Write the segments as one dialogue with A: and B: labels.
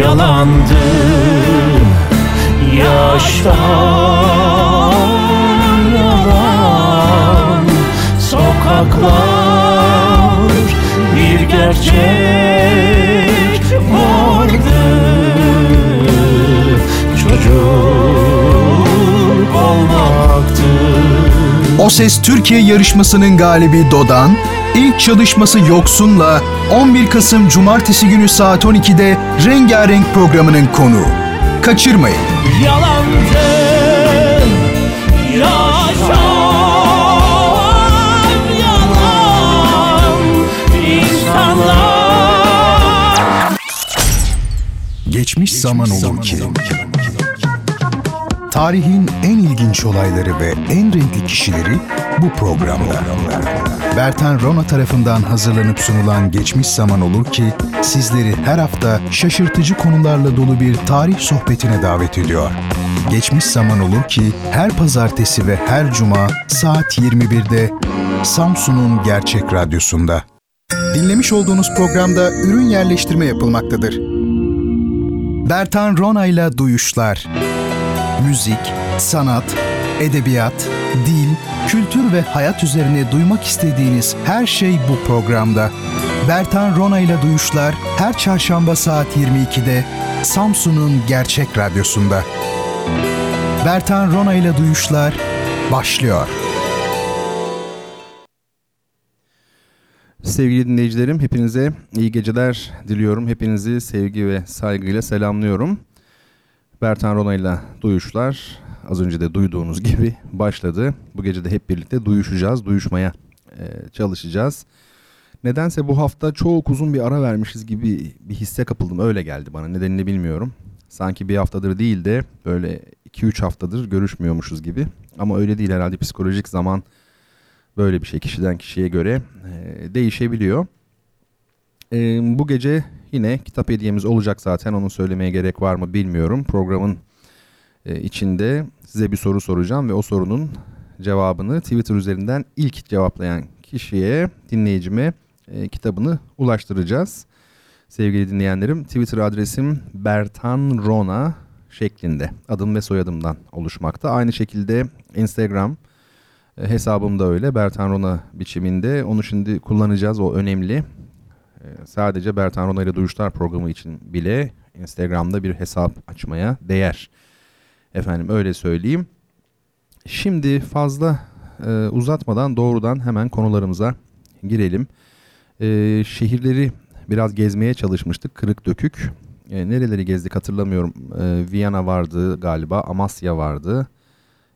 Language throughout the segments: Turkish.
A: yalandı. Yaştan yalan Sokaklar bir gerçek vardı Çocuk olmaktı
B: O Ses Türkiye yarışmasının galibi Dodan, ilk çalışması Yoksun'la 11 Kasım Cumartesi günü saat 12'de Rengarenk programının konuğu. Kaçırmayın.
A: Yalandı Yaşam
B: Geçmiş zaman olur ki. Tarihin en ilginç olayları ve en renkli kişileri bu programda. Bertan Rona tarafından hazırlanıp sunulan Geçmiş Zaman Olur ki sizleri her hafta şaşırtıcı konularla dolu bir tarih sohbetine davet ediyor. Geçmiş Zaman Olur ki her pazartesi ve her cuma saat 21'de Samsun'un Gerçek Radyosu'nda. Dinlemiş olduğunuz programda ürün yerleştirme yapılmaktadır. Bertan Rona ile Duyuşlar Müzik, sanat, edebiyat, dil, kültür ve hayat üzerine duymak istediğiniz her şey bu programda. Bertan Rona ile Duyuşlar her çarşamba saat 22'de Samsun'un Gerçek Radyosu'nda. Bertan Rona ile Duyuşlar başlıyor.
C: Sevgili dinleyicilerim, hepinize iyi geceler diliyorum. Hepinizi sevgi ve saygıyla selamlıyorum. Bertan Rona ile Duyuşlar az önce de duyduğunuz gibi başladı. Bu gece de hep birlikte duyuşacağız, duyuşmaya e, çalışacağız. Nedense bu hafta çok uzun bir ara vermişiz gibi bir hisse kapıldım. Öyle geldi bana. Nedenini bilmiyorum. Sanki bir haftadır değil de böyle 2-3 haftadır görüşmüyormuşuz gibi. Ama öyle değil herhalde psikolojik zaman böyle bir şey kişiden kişiye göre e, değişebiliyor. E, bu gece yine kitap hediyemiz olacak zaten onu söylemeye gerek var mı bilmiyorum. Programın içinde size bir soru soracağım ve o sorunun cevabını Twitter üzerinden ilk cevaplayan kişiye, dinleyicime e, kitabını ulaştıracağız. Sevgili dinleyenlerim Twitter adresim Bertan Rona şeklinde adım ve soyadımdan oluşmakta. Aynı şekilde Instagram e, hesabım da öyle Bertan Rona biçiminde. Onu şimdi kullanacağız o önemli. E, sadece Bertan Rona ile Duyuşlar programı için bile Instagram'da bir hesap açmaya değer. Efendim öyle söyleyeyim. Şimdi fazla e, uzatmadan doğrudan hemen konularımıza girelim. E, şehirleri biraz gezmeye çalışmıştık kırık dökük. E, nereleri gezdik hatırlamıyorum. E, Viyana vardı galiba, Amasya vardı.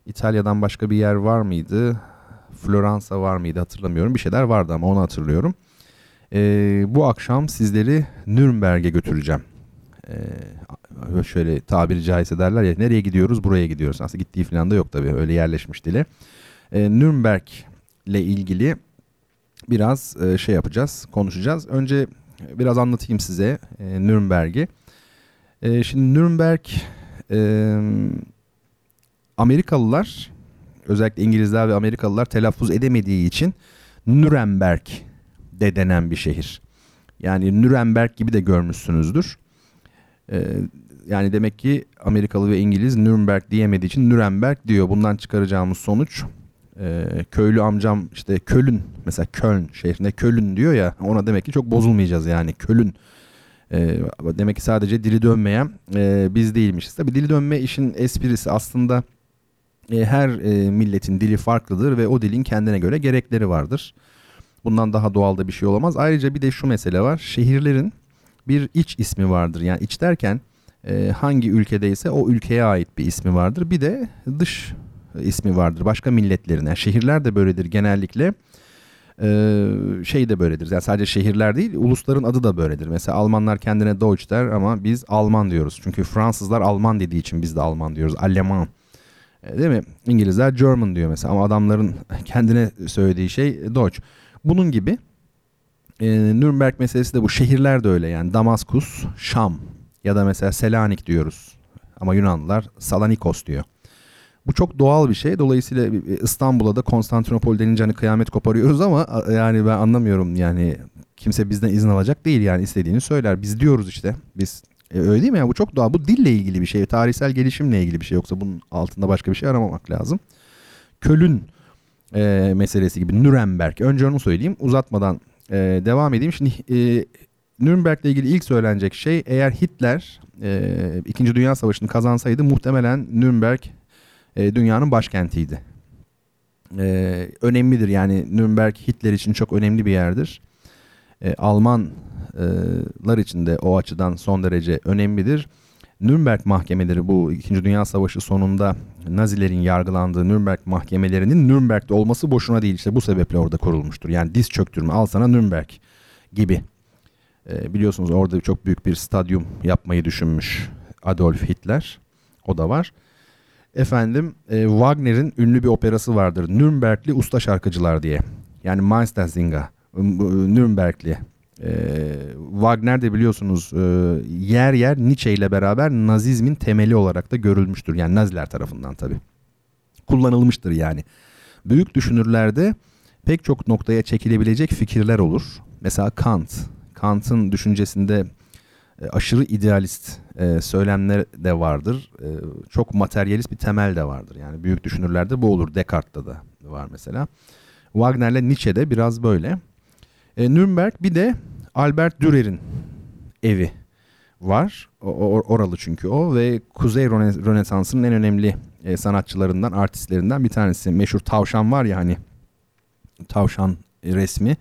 C: İtalya'dan başka bir yer var mıydı? Floransa var mıydı hatırlamıyorum. Bir şeyler vardı ama onu hatırlıyorum. E, bu akşam sizleri Nürnberg'e götüreceğim. E, şöyle tabiri caizse derler ya nereye gidiyoruz buraya gidiyoruz. Aslında gittiği falan da yok tabii öyle yerleşmiş dile. E, Nürnberg ile ilgili biraz e, şey yapacağız konuşacağız. Önce biraz anlatayım size e, Nürnberg'i. E, şimdi Nürnberg e, Amerikalılar özellikle İngilizler ve Amerikalılar telaffuz edemediği için Nuremberg de denen bir şehir. Yani Nuremberg gibi de görmüşsünüzdür. Ee, yani demek ki Amerikalı ve İngiliz Nürnberg diyemediği için Nuremberg diyor. Bundan çıkaracağımız sonuç e, köylü amcam işte Köln mesela Köln şehrinde Köln diyor ya ona demek ki çok bozulmayacağız yani Köln. E, demek ki sadece dili dönmeyen e, biz değilmişiz. Tabi dili dönme işin esprisi aslında e, her e, milletin dili farklıdır ve o dilin kendine göre gerekleri vardır. Bundan daha doğal da bir şey olamaz. Ayrıca bir de şu mesele var. Şehirlerin bir iç ismi vardır. Yani iç derken e, hangi ülkedeyse o ülkeye ait bir ismi vardır. Bir de dış ismi vardır. Başka milletlerin. Yani şehirler de böyledir genellikle. Ee, şey de böyledir. Yani sadece şehirler değil, ulusların adı da böyledir. Mesela Almanlar kendine Deutsch der ama biz Alman diyoruz. Çünkü Fransızlar Alman dediği için biz de Alman diyoruz. Alman. E, değil mi? İngilizler German diyor mesela ama adamların kendine söylediği şey Deutsch. Bunun gibi e, Nürnberg meselesi de bu. Şehirler de öyle yani. Damaskus, Şam ya da mesela Selanik diyoruz. Ama Yunanlılar Salanikos diyor. Bu çok doğal bir şey. Dolayısıyla İstanbul'a da Konstantinopol denince hani kıyamet koparıyoruz ama yani ben anlamıyorum yani kimse bizden izin alacak değil yani istediğini söyler. Biz diyoruz işte biz E, öyle değil mi? ya? Bu çok doğal. Bu dille ilgili bir şey. Tarihsel gelişimle ilgili bir şey. Yoksa bunun altında başka bir şey aramamak lazım. Kölün e, meselesi gibi Nürnberg. Önce onu söyleyeyim. Uzatmadan e, devam edeyim. Şimdi e, Nürnberg'le ilgili ilk söylenecek şey eğer Hitler e, İkinci Dünya Savaşı'nı kazansaydı muhtemelen Nürnberg e, dünyanın başkentiydi. E, önemlidir yani Nürnberg Hitler için çok önemli bir yerdir. E, Almanlar için de o açıdan son derece önemlidir. Nürnberg mahkemeleri bu İkinci Dünya Savaşı sonunda Nazilerin yargılandığı Nürnberg mahkemelerinin Nürnberg'de olması boşuna değil. İşte bu sebeple orada kurulmuştur. Yani diz çöktürme al sana Nürnberg gibi. E, biliyorsunuz orada çok büyük bir stadyum yapmayı düşünmüş Adolf Hitler. O da var. Efendim e, Wagner'in ünlü bir operası vardır. Nürnbergli Usta Şarkıcılar diye. Yani Meistersinger. Nürnbergli. E, Wagner de biliyorsunuz e, yer yer Nietzsche ile beraber Nazizmin temeli olarak da görülmüştür. Yani Naziler tarafından tabii. Kullanılmıştır yani. Büyük düşünürlerde pek çok noktaya çekilebilecek fikirler olur. Mesela Kant. Kant'ın düşüncesinde e, aşırı idealist e, söylemler de vardır. E, çok materyalist bir temel de vardır. Yani büyük düşünürlerde bu olur. Descartes'ta da var mesela. Wagner'le Nietzsche'de biraz böyle. Nürnberg bir de Albert Dürer'in evi var. Oralı çünkü o ve Kuzey Rönesansı'nın en önemli sanatçılarından, artistlerinden bir tanesi. Meşhur tavşan var ya hani tavşan resmi.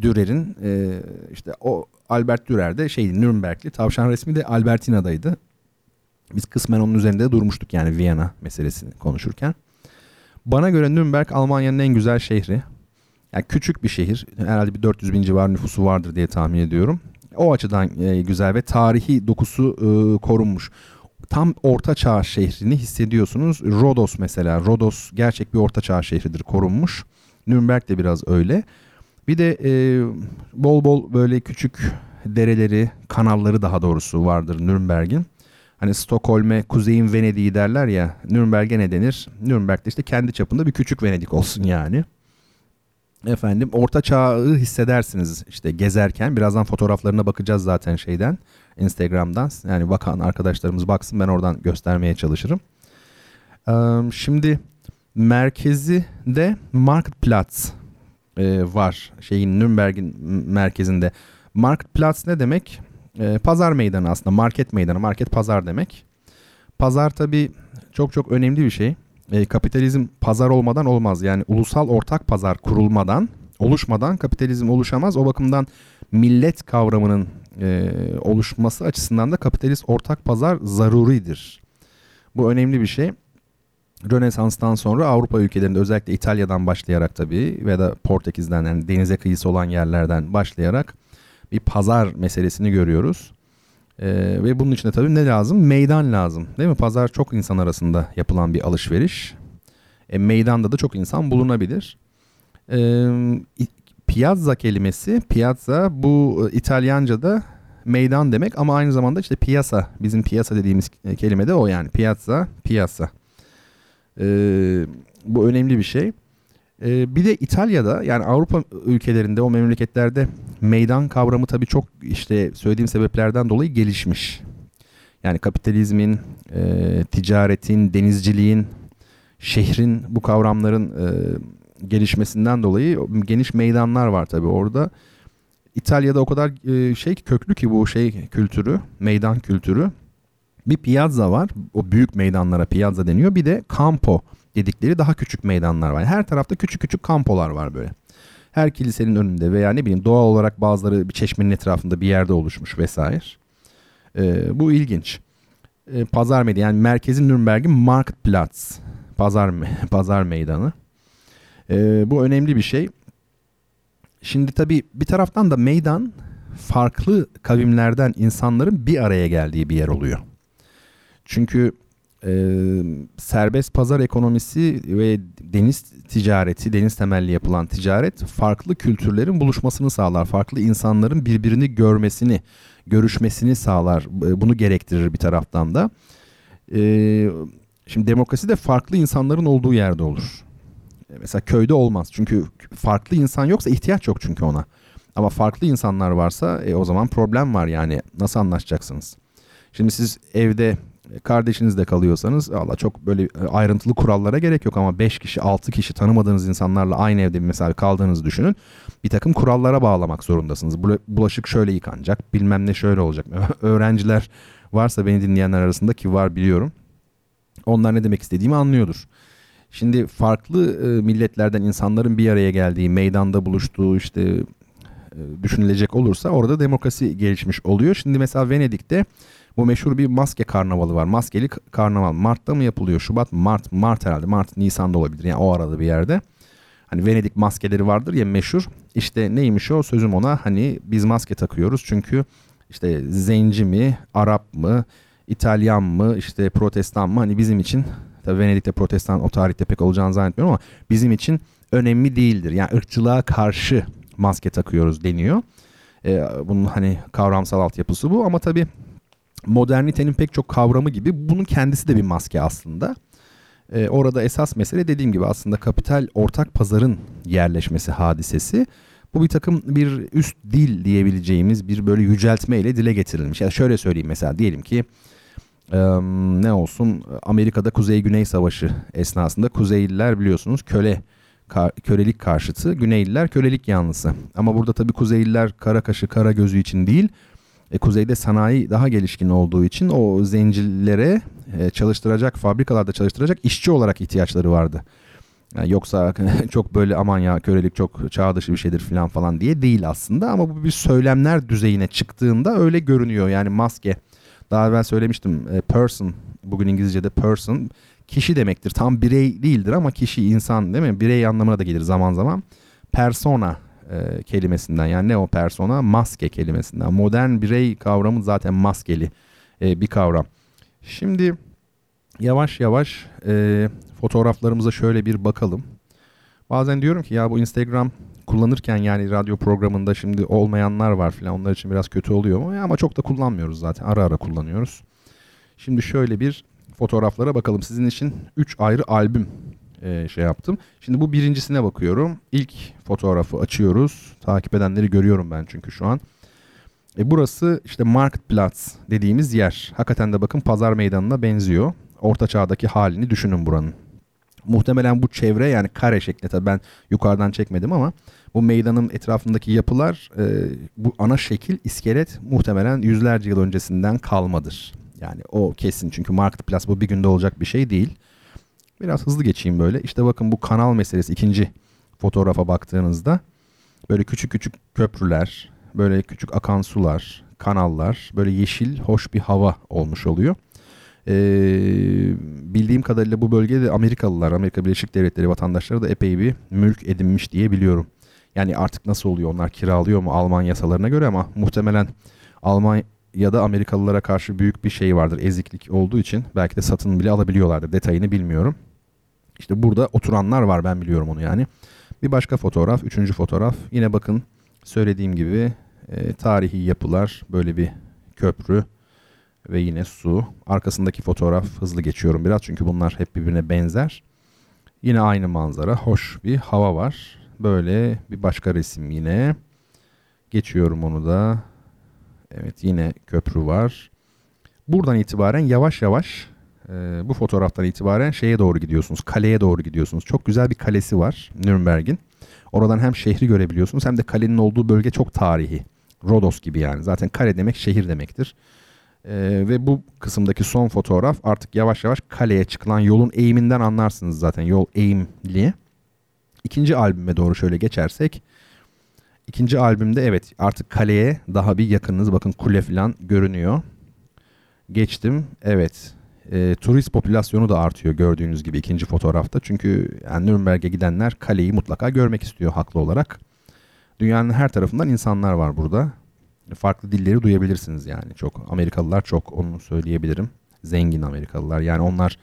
C: Dürer'in e, işte o Albert Dürer de şey Nürnbergli. Tavşan resmi de Albertina'daydı. Biz kısmen onun üzerinde durmuştuk yani Viyana meselesini konuşurken. Bana göre Nürnberg Almanya'nın en güzel şehri. Yani küçük bir şehir. Herhalde bir 400 bin civar nüfusu vardır diye tahmin ediyorum. O açıdan e, güzel ve tarihi dokusu e, korunmuş. Tam orta çağ şehrini hissediyorsunuz. Rodos mesela. Rodos gerçek bir orta çağ şehridir korunmuş. Nürnberg de biraz öyle. Bir de e, bol bol böyle küçük dereleri, kanalları daha doğrusu vardır Nürnberg'in. Hani Stockholm'e kuzeyin Venedik'i derler ya. Nürnberg'e ne denir? Nürnberg'de işte kendi çapında bir küçük Venedik olsun yani. Efendim orta çağı hissedersiniz işte gezerken. Birazdan fotoğraflarına bakacağız zaten şeyden. Instagram'dan. Yani bakan arkadaşlarımız baksın ben oradan göstermeye çalışırım. Ee, şimdi merkezi de Marktplatz e, var şeyin Nürnberg'in merkezinde. Marktplatz ne demek? E, pazar meydanı aslında. Market meydanı. Market pazar demek. Pazar tabii çok çok önemli bir şey. E, kapitalizm pazar olmadan olmaz. Yani ulusal ortak pazar kurulmadan, oluşmadan kapitalizm oluşamaz. O bakımdan millet kavramının e, oluşması açısından da kapitalist ortak pazar zaruridir. Bu önemli bir şey. Rönesans'tan sonra Avrupa ülkelerinde özellikle İtalya'dan başlayarak tabii ve da Portekiz'den yani denize kıyısı olan yerlerden başlayarak bir pazar meselesini görüyoruz. Ee, ve bunun için de tabii ne lazım? Meydan lazım. Değil mi? Pazar çok insan arasında yapılan bir alışveriş. E, meydanda da çok insan bulunabilir. E, piazza kelimesi, piazza bu İtalyanca'da meydan demek ama aynı zamanda işte piyasa, bizim piyasa dediğimiz e, kelime de o yani. Piazza, piyasa. E, bu önemli bir şey. E, bir de İtalya'da yani Avrupa ülkelerinde o memleketlerde meydan kavramı tabii çok işte söylediğim sebeplerden dolayı gelişmiş. Yani kapitalizmin, e, ticaretin, denizciliğin, şehrin bu kavramların e, gelişmesinden dolayı geniş meydanlar var tabii orada. İtalya'da o kadar e, şey köklü ki bu şey kültürü, meydan kültürü. Bir piazza var. O büyük meydanlara piazza deniyor. Bir de campo dedikleri daha küçük meydanlar var. Her tarafta küçük küçük kampolar var böyle. Her kilisenin önünde veya ne bileyim doğal olarak bazıları bir çeşmenin etrafında bir yerde oluşmuş vesaire. Ee, bu ilginç. Ee, pazar meydanı yani merkezin Nürnberg'in Marktplatz. Pazar, pazar meydanı. Ee, bu önemli bir şey. Şimdi tabii bir taraftan da meydan farklı kavimlerden insanların bir araya geldiği bir yer oluyor. Çünkü e, serbest pazar ekonomisi ve deniz ticareti, deniz temelli yapılan ticaret farklı kültürlerin buluşmasını sağlar. Farklı insanların birbirini görmesini, görüşmesini sağlar. Bunu gerektirir bir taraftan da. E, şimdi demokrasi de farklı insanların olduğu yerde olur. E, mesela köyde olmaz. Çünkü farklı insan yoksa ihtiyaç yok çünkü ona. Ama farklı insanlar varsa e, o zaman problem var yani. Nasıl anlaşacaksınız? Şimdi siz evde kardeşinizle kalıyorsanız Allah çok böyle e, ayrıntılı kurallara gerek yok ama 5 kişi 6 kişi tanımadığınız insanlarla aynı evde mesela kaldığınızı düşünün. Bir takım kurallara bağlamak zorundasınız. Bula- Bulaşık şöyle yıkanacak bilmem ne şöyle olacak. Öğrenciler varsa beni dinleyenler arasında ki var biliyorum. Onlar ne demek istediğimi anlıyordur. Şimdi farklı e, milletlerden insanların bir araya geldiği, meydanda buluştuğu işte e, düşünülecek olursa orada demokrasi gelişmiş oluyor. Şimdi mesela Venedik'te bu meşhur bir maske karnavalı var. Maskeli karnaval. Mart'ta mı yapılıyor? Şubat, Mart, Mart herhalde. Mart, Nisan'da olabilir. Yani o arada bir yerde. Hani Venedik maskeleri vardır ya meşhur. İşte neymiş o sözüm ona hani biz maske takıyoruz çünkü işte zenci mi, Arap mı, İtalyan mı, işte protestan mı hani bizim için tabii Venedik'te protestan o tarihte pek olacağını zannetmiyorum ama bizim için önemli değildir. Yani ırkçılığa karşı maske takıyoruz deniyor. Ee, bunun hani kavramsal altyapısı bu ama tabii modernitenin pek çok kavramı gibi bunun kendisi de bir maske aslında. Ee, orada esas mesele dediğim gibi aslında kapital ortak pazarın yerleşmesi hadisesi. Bu bir takım bir üst dil diyebileceğimiz bir böyle yüceltme ile dile getirilmiş. Yani şöyle söyleyeyim mesela diyelim ki e, ne olsun Amerika'da Kuzey-Güney Savaşı esnasında Kuzeyliler biliyorsunuz köle ka- kölelik karşıtı, Güneyliler kölelik yanlısı. Ama burada tabii Kuzeyliler kara kaşı kara gözü için değil, e, kuzeyde sanayi daha gelişkin olduğu için o zencilere e, çalıştıracak, fabrikalarda çalıştıracak işçi olarak ihtiyaçları vardı. Yani yoksa çok böyle aman ya kölelik çok çağ dışı bir şeydir falan falan diye değil aslında ama bu bir söylemler düzeyine çıktığında öyle görünüyor. Yani maske daha evvel söylemiştim e, person bugün İngilizce'de person kişi demektir. Tam birey değildir ama kişi insan değil mi? Birey anlamına da gelir zaman zaman. Persona e, kelimesinden yani ne o persona? Maske kelimesinden. Modern birey kavramı zaten maskeli e, bir kavram. Şimdi yavaş yavaş e, fotoğraflarımıza şöyle bir bakalım. Bazen diyorum ki ya bu Instagram kullanırken yani radyo programında şimdi olmayanlar var filan onlar için biraz kötü oluyor ama, ama çok da kullanmıyoruz zaten ara ara kullanıyoruz. Şimdi şöyle bir fotoğraflara bakalım. Sizin için 3 ayrı albüm e, şey yaptım. Şimdi bu birincisine bakıyorum. İlk fotoğrafı açıyoruz. Takip edenleri görüyorum ben çünkü şu an. E burası işte Marktplatz dediğimiz yer. Hakikaten de bakın pazar meydanına benziyor. Orta çağdaki halini düşünün buranın. Muhtemelen bu çevre yani kare şeklinde tabii ben yukarıdan çekmedim ama bu meydanın etrafındaki yapılar e, bu ana şekil iskelet muhtemelen yüzlerce yıl öncesinden kalmadır. Yani o kesin çünkü Marketplace bu bir günde olacak bir şey değil. Biraz hızlı geçeyim böyle. İşte bakın bu kanal meselesi ikinci fotoğrafa baktığınızda böyle küçük küçük köprüler, böyle küçük akan sular, kanallar, böyle yeşil hoş bir hava olmuş oluyor. Ee, bildiğim kadarıyla bu bölgede Amerikalılar, Amerika Birleşik Devletleri vatandaşları da epey bir mülk edinmiş diye biliyorum. Yani artık nasıl oluyor onlar kiralıyor mu Alman yasalarına göre ama muhtemelen Almanya'da Amerikalılara karşı büyük bir şey vardır. Eziklik olduğu için belki de satın bile alabiliyorlardır. Detayını bilmiyorum. İşte burada oturanlar var ben biliyorum onu yani. Bir başka fotoğraf, üçüncü fotoğraf. Yine bakın söylediğim gibi e, tarihi yapılar, böyle bir köprü ve yine su. Arkasındaki fotoğraf hızlı geçiyorum biraz çünkü bunlar hep birbirine benzer. Yine aynı manzara, hoş bir hava var. Böyle bir başka resim yine. Geçiyorum onu da. Evet yine köprü var. Buradan itibaren yavaş yavaş e, bu fotoğraftan itibaren şeye doğru gidiyorsunuz. Kaleye doğru gidiyorsunuz. Çok güzel bir kalesi var Nürnberg'in. Oradan hem şehri görebiliyorsunuz hem de kalenin olduğu bölge çok tarihi. Rodos gibi yani. Zaten kale demek şehir demektir. Ee, ve bu kısımdaki son fotoğraf artık yavaş yavaş kaleye çıkılan yolun eğiminden anlarsınız zaten. Yol eğimli. İkinci albüme doğru şöyle geçersek. ikinci albümde evet artık kaleye daha bir yakınız. Bakın kule falan görünüyor. Geçtim. Evet. E, turist popülasyonu da artıyor gördüğünüz gibi ikinci fotoğrafta. Çünkü yani Nürnberg'e gidenler kaleyi mutlaka görmek istiyor haklı olarak. Dünyanın her tarafından insanlar var burada. Farklı dilleri duyabilirsiniz yani çok. Amerikalılar çok onu söyleyebilirim. Zengin Amerikalılar yani onlar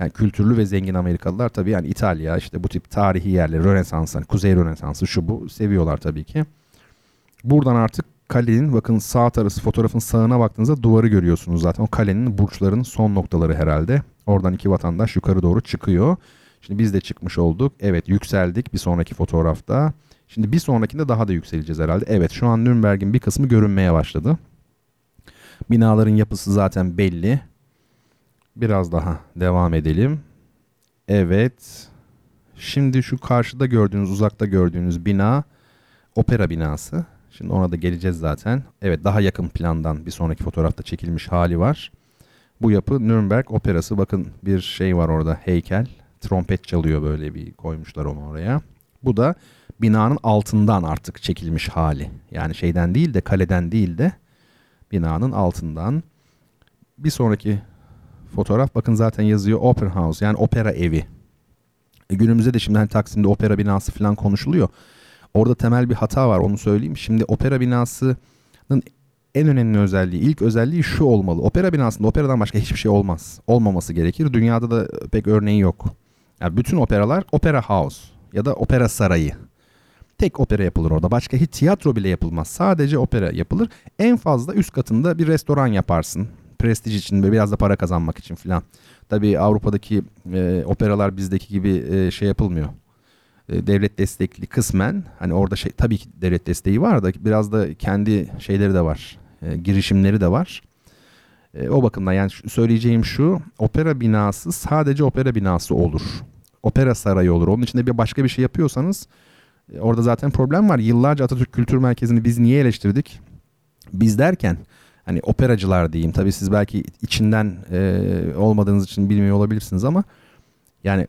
C: yani kültürlü ve zengin Amerikalılar tabii yani İtalya işte bu tip tarihi yerleri Rönesans, hani Kuzey Rönesansı şu bu seviyorlar tabii ki. Buradan artık kalenin bakın sağ tarafı fotoğrafın sağına baktığınızda duvarı görüyorsunuz zaten. O kalenin burçlarının son noktaları herhalde. Oradan iki vatandaş yukarı doğru çıkıyor. Şimdi biz de çıkmış olduk. Evet yükseldik bir sonraki fotoğrafta. Şimdi bir sonrakinde daha da yükseleceğiz herhalde. Evet şu an Nürnberg'in bir kısmı görünmeye başladı. Binaların yapısı zaten belli. Biraz daha devam edelim. Evet. Şimdi şu karşıda gördüğünüz, uzakta gördüğünüz bina opera binası. Şimdi ona da geleceğiz zaten. Evet daha yakın plandan bir sonraki fotoğrafta çekilmiş hali var. Bu yapı Nürnberg Operası. Bakın bir şey var orada heykel. Trompet çalıyor böyle bir koymuşlar onu oraya. Bu da binanın altından artık çekilmiş hali. Yani şeyden değil de kaleden değil de binanın altından. Bir sonraki fotoğraf bakın zaten yazıyor Opera House yani opera evi. E, günümüzde de şimdi hani Taksim'de opera binası falan konuşuluyor. Orada temel bir hata var onu söyleyeyim. Şimdi opera binasının en önemli özelliği, ilk özelliği şu olmalı. Opera binasında operadan başka hiçbir şey olmaz. Olmaması gerekir. Dünyada da pek örneği yok. Yani bütün operalar opera house ya da opera sarayı. Tek opera yapılır orada. Başka hiç tiyatro bile yapılmaz. Sadece opera yapılır. En fazla üst katında bir restoran yaparsın. Prestij için ve biraz da para kazanmak için filan. Tabii Avrupa'daki e, operalar bizdeki gibi e, şey yapılmıyor. E, devlet destekli kısmen. Hani orada şey tabii ki devlet desteği var da biraz da kendi şeyleri de var. E, girişimleri de var. E, o bakımdan yani söyleyeceğim şu. Opera binası sadece opera binası olur. Opera sarayı olur. Onun içinde bir başka bir şey yapıyorsanız e, orada zaten problem var. Yıllarca Atatürk Kültür Merkezi'ni biz niye eleştirdik? Biz derken hani operacılar diyeyim. Tabii siz belki içinden e, olmadığınız için bilmiyor olabilirsiniz ama yani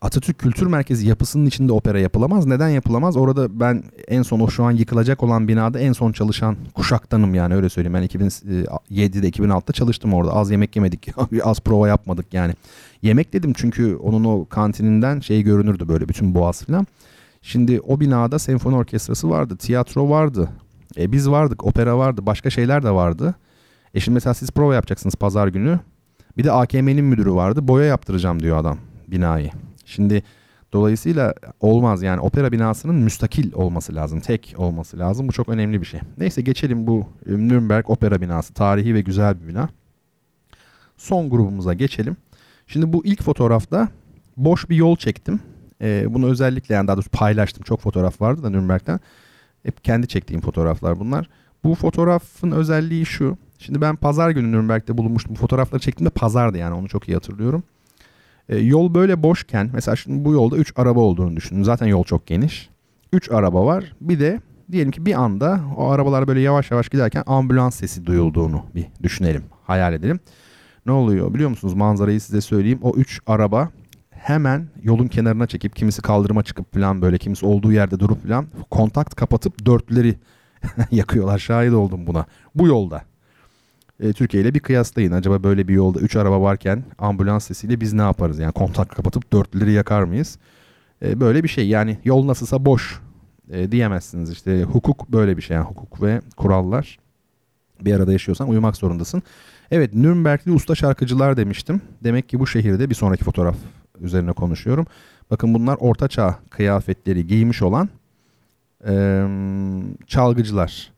C: Atatürk Kültür Merkezi yapısının içinde opera yapılamaz. Neden yapılamaz? Orada ben en son o şu an yıkılacak olan binada en son çalışan kuşaktanım yani öyle söyleyeyim. Ben 2007'de 2006'da çalıştım orada. Az yemek yemedik. az prova yapmadık yani. Yemek dedim çünkü onun o kantininden şey görünürdü böyle bütün boğaz falan. Şimdi o binada senfoni orkestrası vardı, tiyatro vardı. E, biz vardık, opera vardı, başka şeyler de vardı. E şimdi mesela siz prova yapacaksınız pazar günü. Bir de AKM'nin müdürü vardı. Boya yaptıracağım diyor adam binayı. Şimdi dolayısıyla olmaz yani opera binasının müstakil olması lazım. Tek olması lazım. Bu çok önemli bir şey. Neyse geçelim bu e, Nürnberg opera binası. Tarihi ve güzel bir bina. Son grubumuza geçelim. Şimdi bu ilk fotoğrafta boş bir yol çektim. Ee, bunu özellikle yani daha doğrusu paylaştım. Çok fotoğraf vardı da Nürnberg'den. Hep kendi çektiğim fotoğraflar bunlar. Bu fotoğrafın özelliği şu. Şimdi ben pazar günü Nürnberg'de bulunmuştum. Bu fotoğrafları çektiğimde pazardı yani onu çok iyi hatırlıyorum. E, yol böyle boşken mesela şimdi bu yolda 3 araba olduğunu düşünün. Zaten yol çok geniş. 3 araba var. Bir de diyelim ki bir anda o arabalar böyle yavaş yavaş giderken ambulans sesi duyulduğunu bir düşünelim. Hayal edelim. Ne oluyor biliyor musunuz? Manzarayı size söyleyeyim. O 3 araba hemen yolun kenarına çekip kimisi kaldırıma çıkıp falan böyle kimisi olduğu yerde durup falan kontakt kapatıp dörtlüleri yakıyorlar. Şahit oldum buna. Bu yolda e, Türkiye ile bir kıyaslayın. Acaba böyle bir yolda 3 araba varken ambulans sesiyle biz ne yaparız? Yani kontak kapatıp dörtlüleri yakar mıyız? E, böyle bir şey yani yol nasılsa boş e, diyemezsiniz. İşte hukuk böyle bir şey yani hukuk ve kurallar bir arada yaşıyorsan uyumak zorundasın. Evet Nürnbergli usta şarkıcılar demiştim. Demek ki bu şehirde bir sonraki fotoğraf üzerine konuşuyorum. Bakın bunlar ortaçağ kıyafetleri giymiş olan e, çalgıcılar.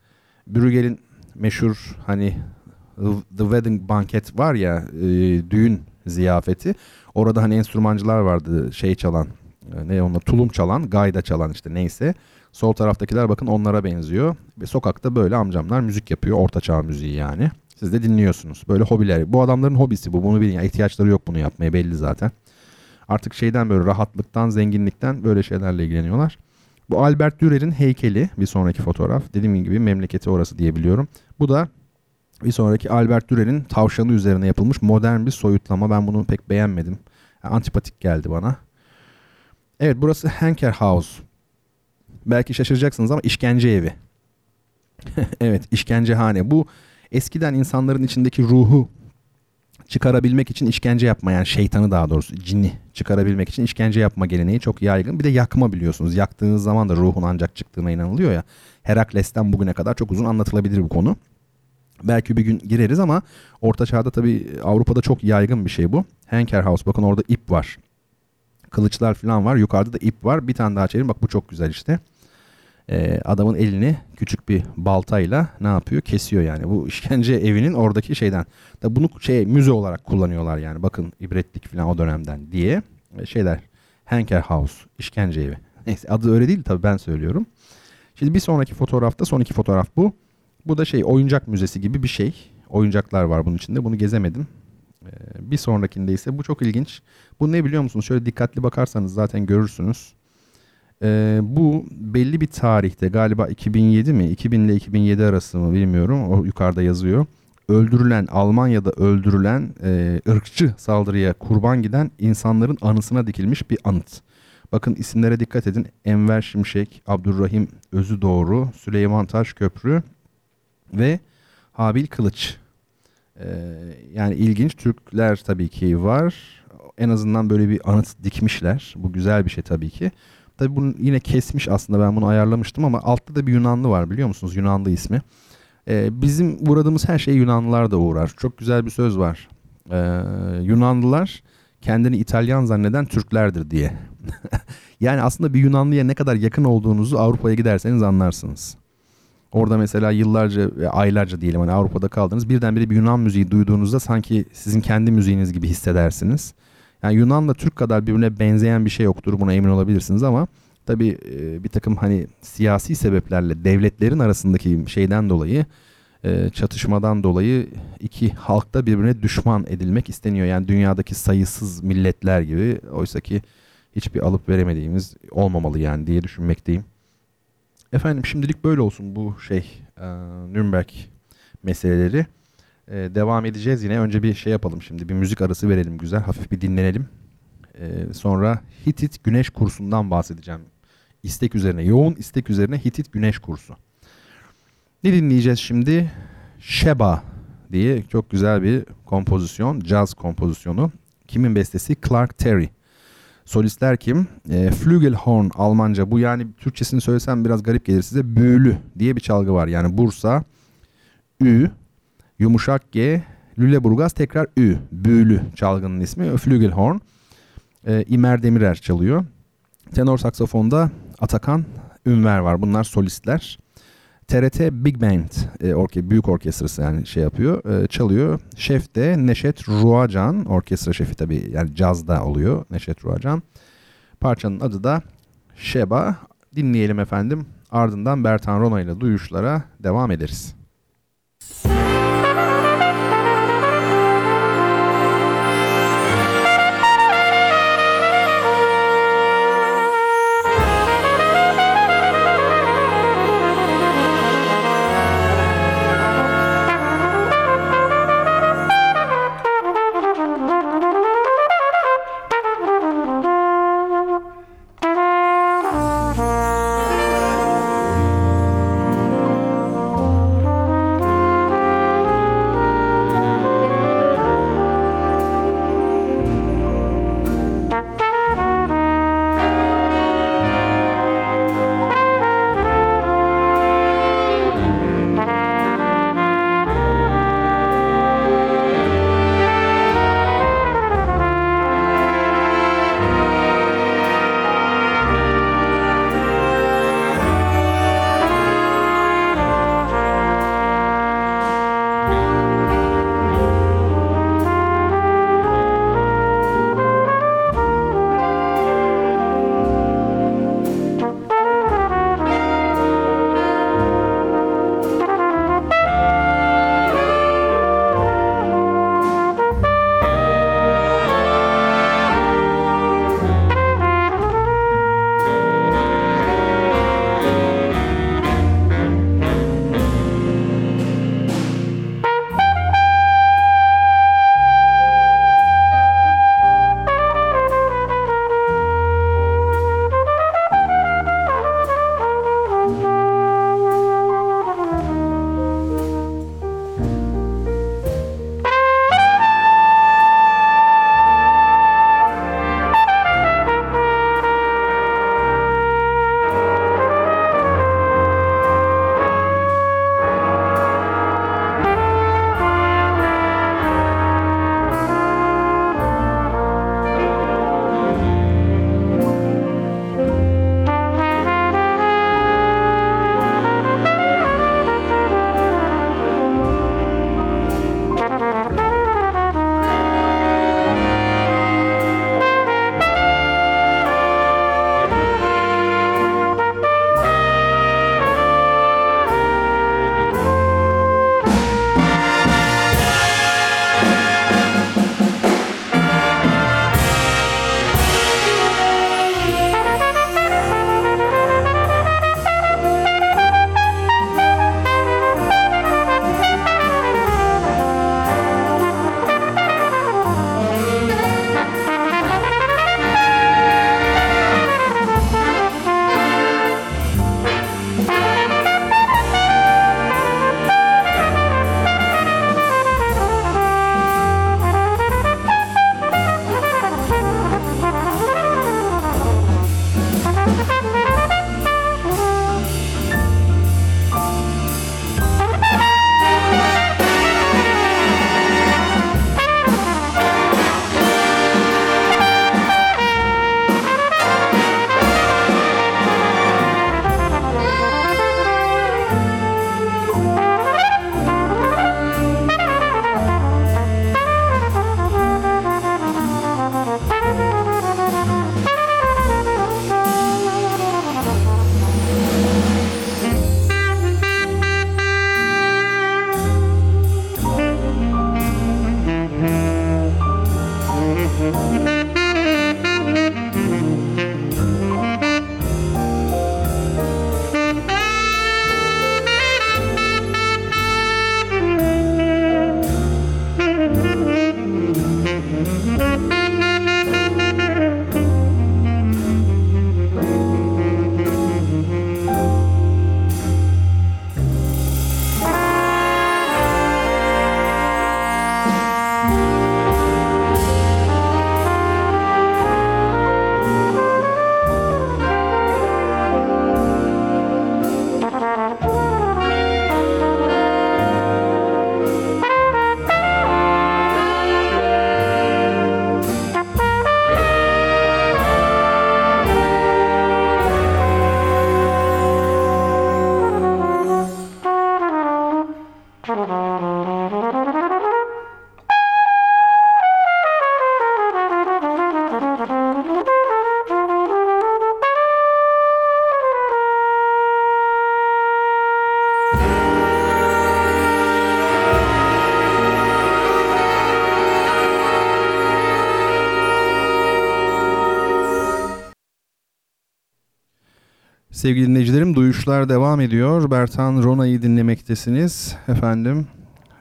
C: Brügel'in meşhur hani The Wedding Banket var ya e, düğün ziyafeti. Orada hani enstrümancılar vardı şey çalan e, ne onlar tulum çalan gayda çalan işte neyse. Sol taraftakiler bakın onlara benziyor. Ve sokakta böyle amcamlar müzik yapıyor. Orta çağ müziği yani. Siz de dinliyorsunuz. Böyle hobiler. Bu adamların hobisi bu. Bunu bilin. Yani ihtiyaçları yok bunu yapmaya belli zaten. Artık şeyden böyle rahatlıktan, zenginlikten böyle şeylerle ilgileniyorlar. Bu Albert Dürer'in heykeli bir sonraki fotoğraf. Dediğim gibi memleketi orası diyebiliyorum. Bu da bir sonraki Albert Dürer'in tavşanı üzerine yapılmış modern bir soyutlama. Ben bunu pek beğenmedim. Yani antipatik geldi bana. Evet burası Henker House. Belki şaşıracaksınız ama işkence evi. evet işkencehane. Bu eskiden insanların içindeki ruhu çıkarabilmek için işkence yapma yani şeytanı daha doğrusu cinni çıkarabilmek için işkence yapma geleneği çok yaygın. Bir de yakma biliyorsunuz. Yaktığınız zaman da ruhun ancak çıktığına inanılıyor ya. Herakles'ten bugüne kadar çok uzun anlatılabilir bu konu. Belki bir gün gireriz ama Orta Çağ'da tabii Avrupa'da çok yaygın bir şey bu. Henker House bakın orada ip var. Kılıçlar falan var. Yukarıda da ip var. Bir tane daha çevirin. Bak bu çok güzel işte. Ee, adamın elini küçük bir baltayla ne yapıyor? Kesiyor yani. Bu işkence evinin oradaki şeyden. Tabii bunu şey müze olarak kullanıyorlar yani. Bakın ibretlik falan o dönemden diye. Ee, şeyler. Henker House. işkence evi. Neyse adı öyle değil tabii ben söylüyorum. Şimdi bir sonraki fotoğrafta son iki fotoğraf bu. Bu da şey oyuncak müzesi gibi bir şey. oyuncaklar var bunun içinde. Bunu gezemedim. Ee, bir sonrakinde ise bu çok ilginç. Bu ne biliyor musunuz? Şöyle dikkatli bakarsanız zaten görürsünüz. Ee, bu belli bir tarihte galiba 2007 mi 2000 ile 2007 arası mı bilmiyorum o yukarıda yazıyor. Öldürülen Almanya'da öldürülen e, ırkçı saldırıya kurban giden insanların anısına dikilmiş bir anıt. Bakın isimlere dikkat edin. Enver Şimşek, Abdurrahim Özüdoğru, Süleyman Taşköprü ve Habil Kılıç. Ee, yani ilginç Türkler tabii ki var. En azından böyle bir anıt dikmişler. Bu güzel bir şey tabii ki. Tabii bunu yine kesmiş aslında ben bunu ayarlamıştım ama altta da bir Yunanlı var biliyor musunuz? Yunanlı ismi. Ee, bizim uğradığımız her şey Yunanlılar da uğrar. Çok güzel bir söz var. Ee, Yunanlılar kendini İtalyan zanneden Türklerdir diye. yani aslında bir Yunanlıya ne kadar yakın olduğunuzu Avrupa'ya giderseniz anlarsınız. Orada mesela yıllarca, aylarca diyelim hani Avrupa'da kaldınız. Birdenbire bir Yunan müziği duyduğunuzda sanki sizin kendi müziğiniz gibi hissedersiniz. Yani Yunan'la Türk kadar birbirine benzeyen bir şey yoktur buna emin olabilirsiniz ama tabii bir takım hani siyasi sebeplerle devletlerin arasındaki şeyden dolayı çatışmadan dolayı iki halkta birbirine düşman edilmek isteniyor. Yani dünyadaki sayısız milletler gibi oysa ki hiçbir alıp veremediğimiz olmamalı yani diye düşünmekteyim. Efendim şimdilik böyle olsun bu şey e, Nürnberg meseleleri. E, devam edeceğiz yine. Önce bir şey yapalım şimdi. Bir müzik arası verelim güzel. Hafif bir dinlenelim. E, sonra Hitit Güneş kursundan bahsedeceğim. İstek üzerine, yoğun istek üzerine Hitit Güneş kursu. Ne dinleyeceğiz şimdi? Sheba diye çok güzel bir kompozisyon, caz kompozisyonu. Kimin bestesi? Clark Terry. Solistler kim? E, Flügelhorn Almanca. Bu yani Türkçesini söylesem biraz garip gelir size. Büyülü diye bir çalgı var. Yani Bursa, Ü, yumuşak G, Lüleburgaz tekrar Ü. Büyülü çalgının ismi. Flügelhorn. E, İmer Demirer çalıyor. Tenor saksafonda Atakan Ünver var. Bunlar solistler. TRT Big Band e, orke, büyük orkestrası yani şey yapıyor, e, çalıyor. Şef de Neşet Ruacan, orkestra şefi tabii yani cazda oluyor Neşet Ruacan. Parçanın adı da Şeba. Dinleyelim efendim. Ardından Bertan Rona ile duyuşlara devam ederiz.
D: Thank
C: Sevgili dinleyicilerim duyuşlar devam ediyor. Bertan Rona'yı dinlemektesiniz. Efendim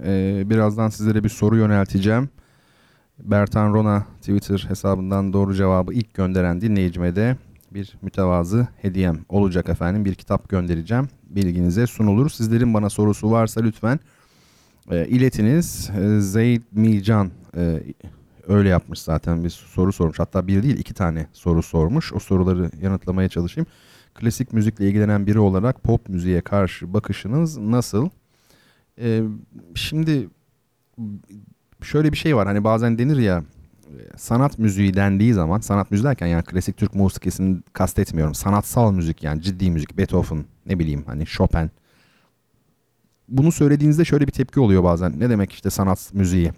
C: e, birazdan sizlere bir soru yönelteceğim. Bertan Rona Twitter hesabından doğru cevabı ilk gönderen dinleyicime de bir mütevazı hediyem olacak efendim. Bir kitap göndereceğim. Bilginize sunulur. Sizlerin bana sorusu varsa lütfen e, iletiniz. E, Zeyd Mican e, öyle yapmış zaten bir soru sormuş. Hatta bir değil iki tane soru sormuş. O soruları yanıtlamaya çalışayım klasik müzikle ilgilenen biri olarak pop müziğe karşı bakışınız nasıl? Ee, şimdi şöyle bir şey var hani bazen denir ya sanat müziği dendiği zaman sanat müziği derken yani klasik Türk musikisini kastetmiyorum. Sanatsal müzik yani ciddi müzik Beethoven ne bileyim hani Chopin. Bunu söylediğinizde şöyle bir tepki oluyor bazen. Ne demek işte sanat müziği?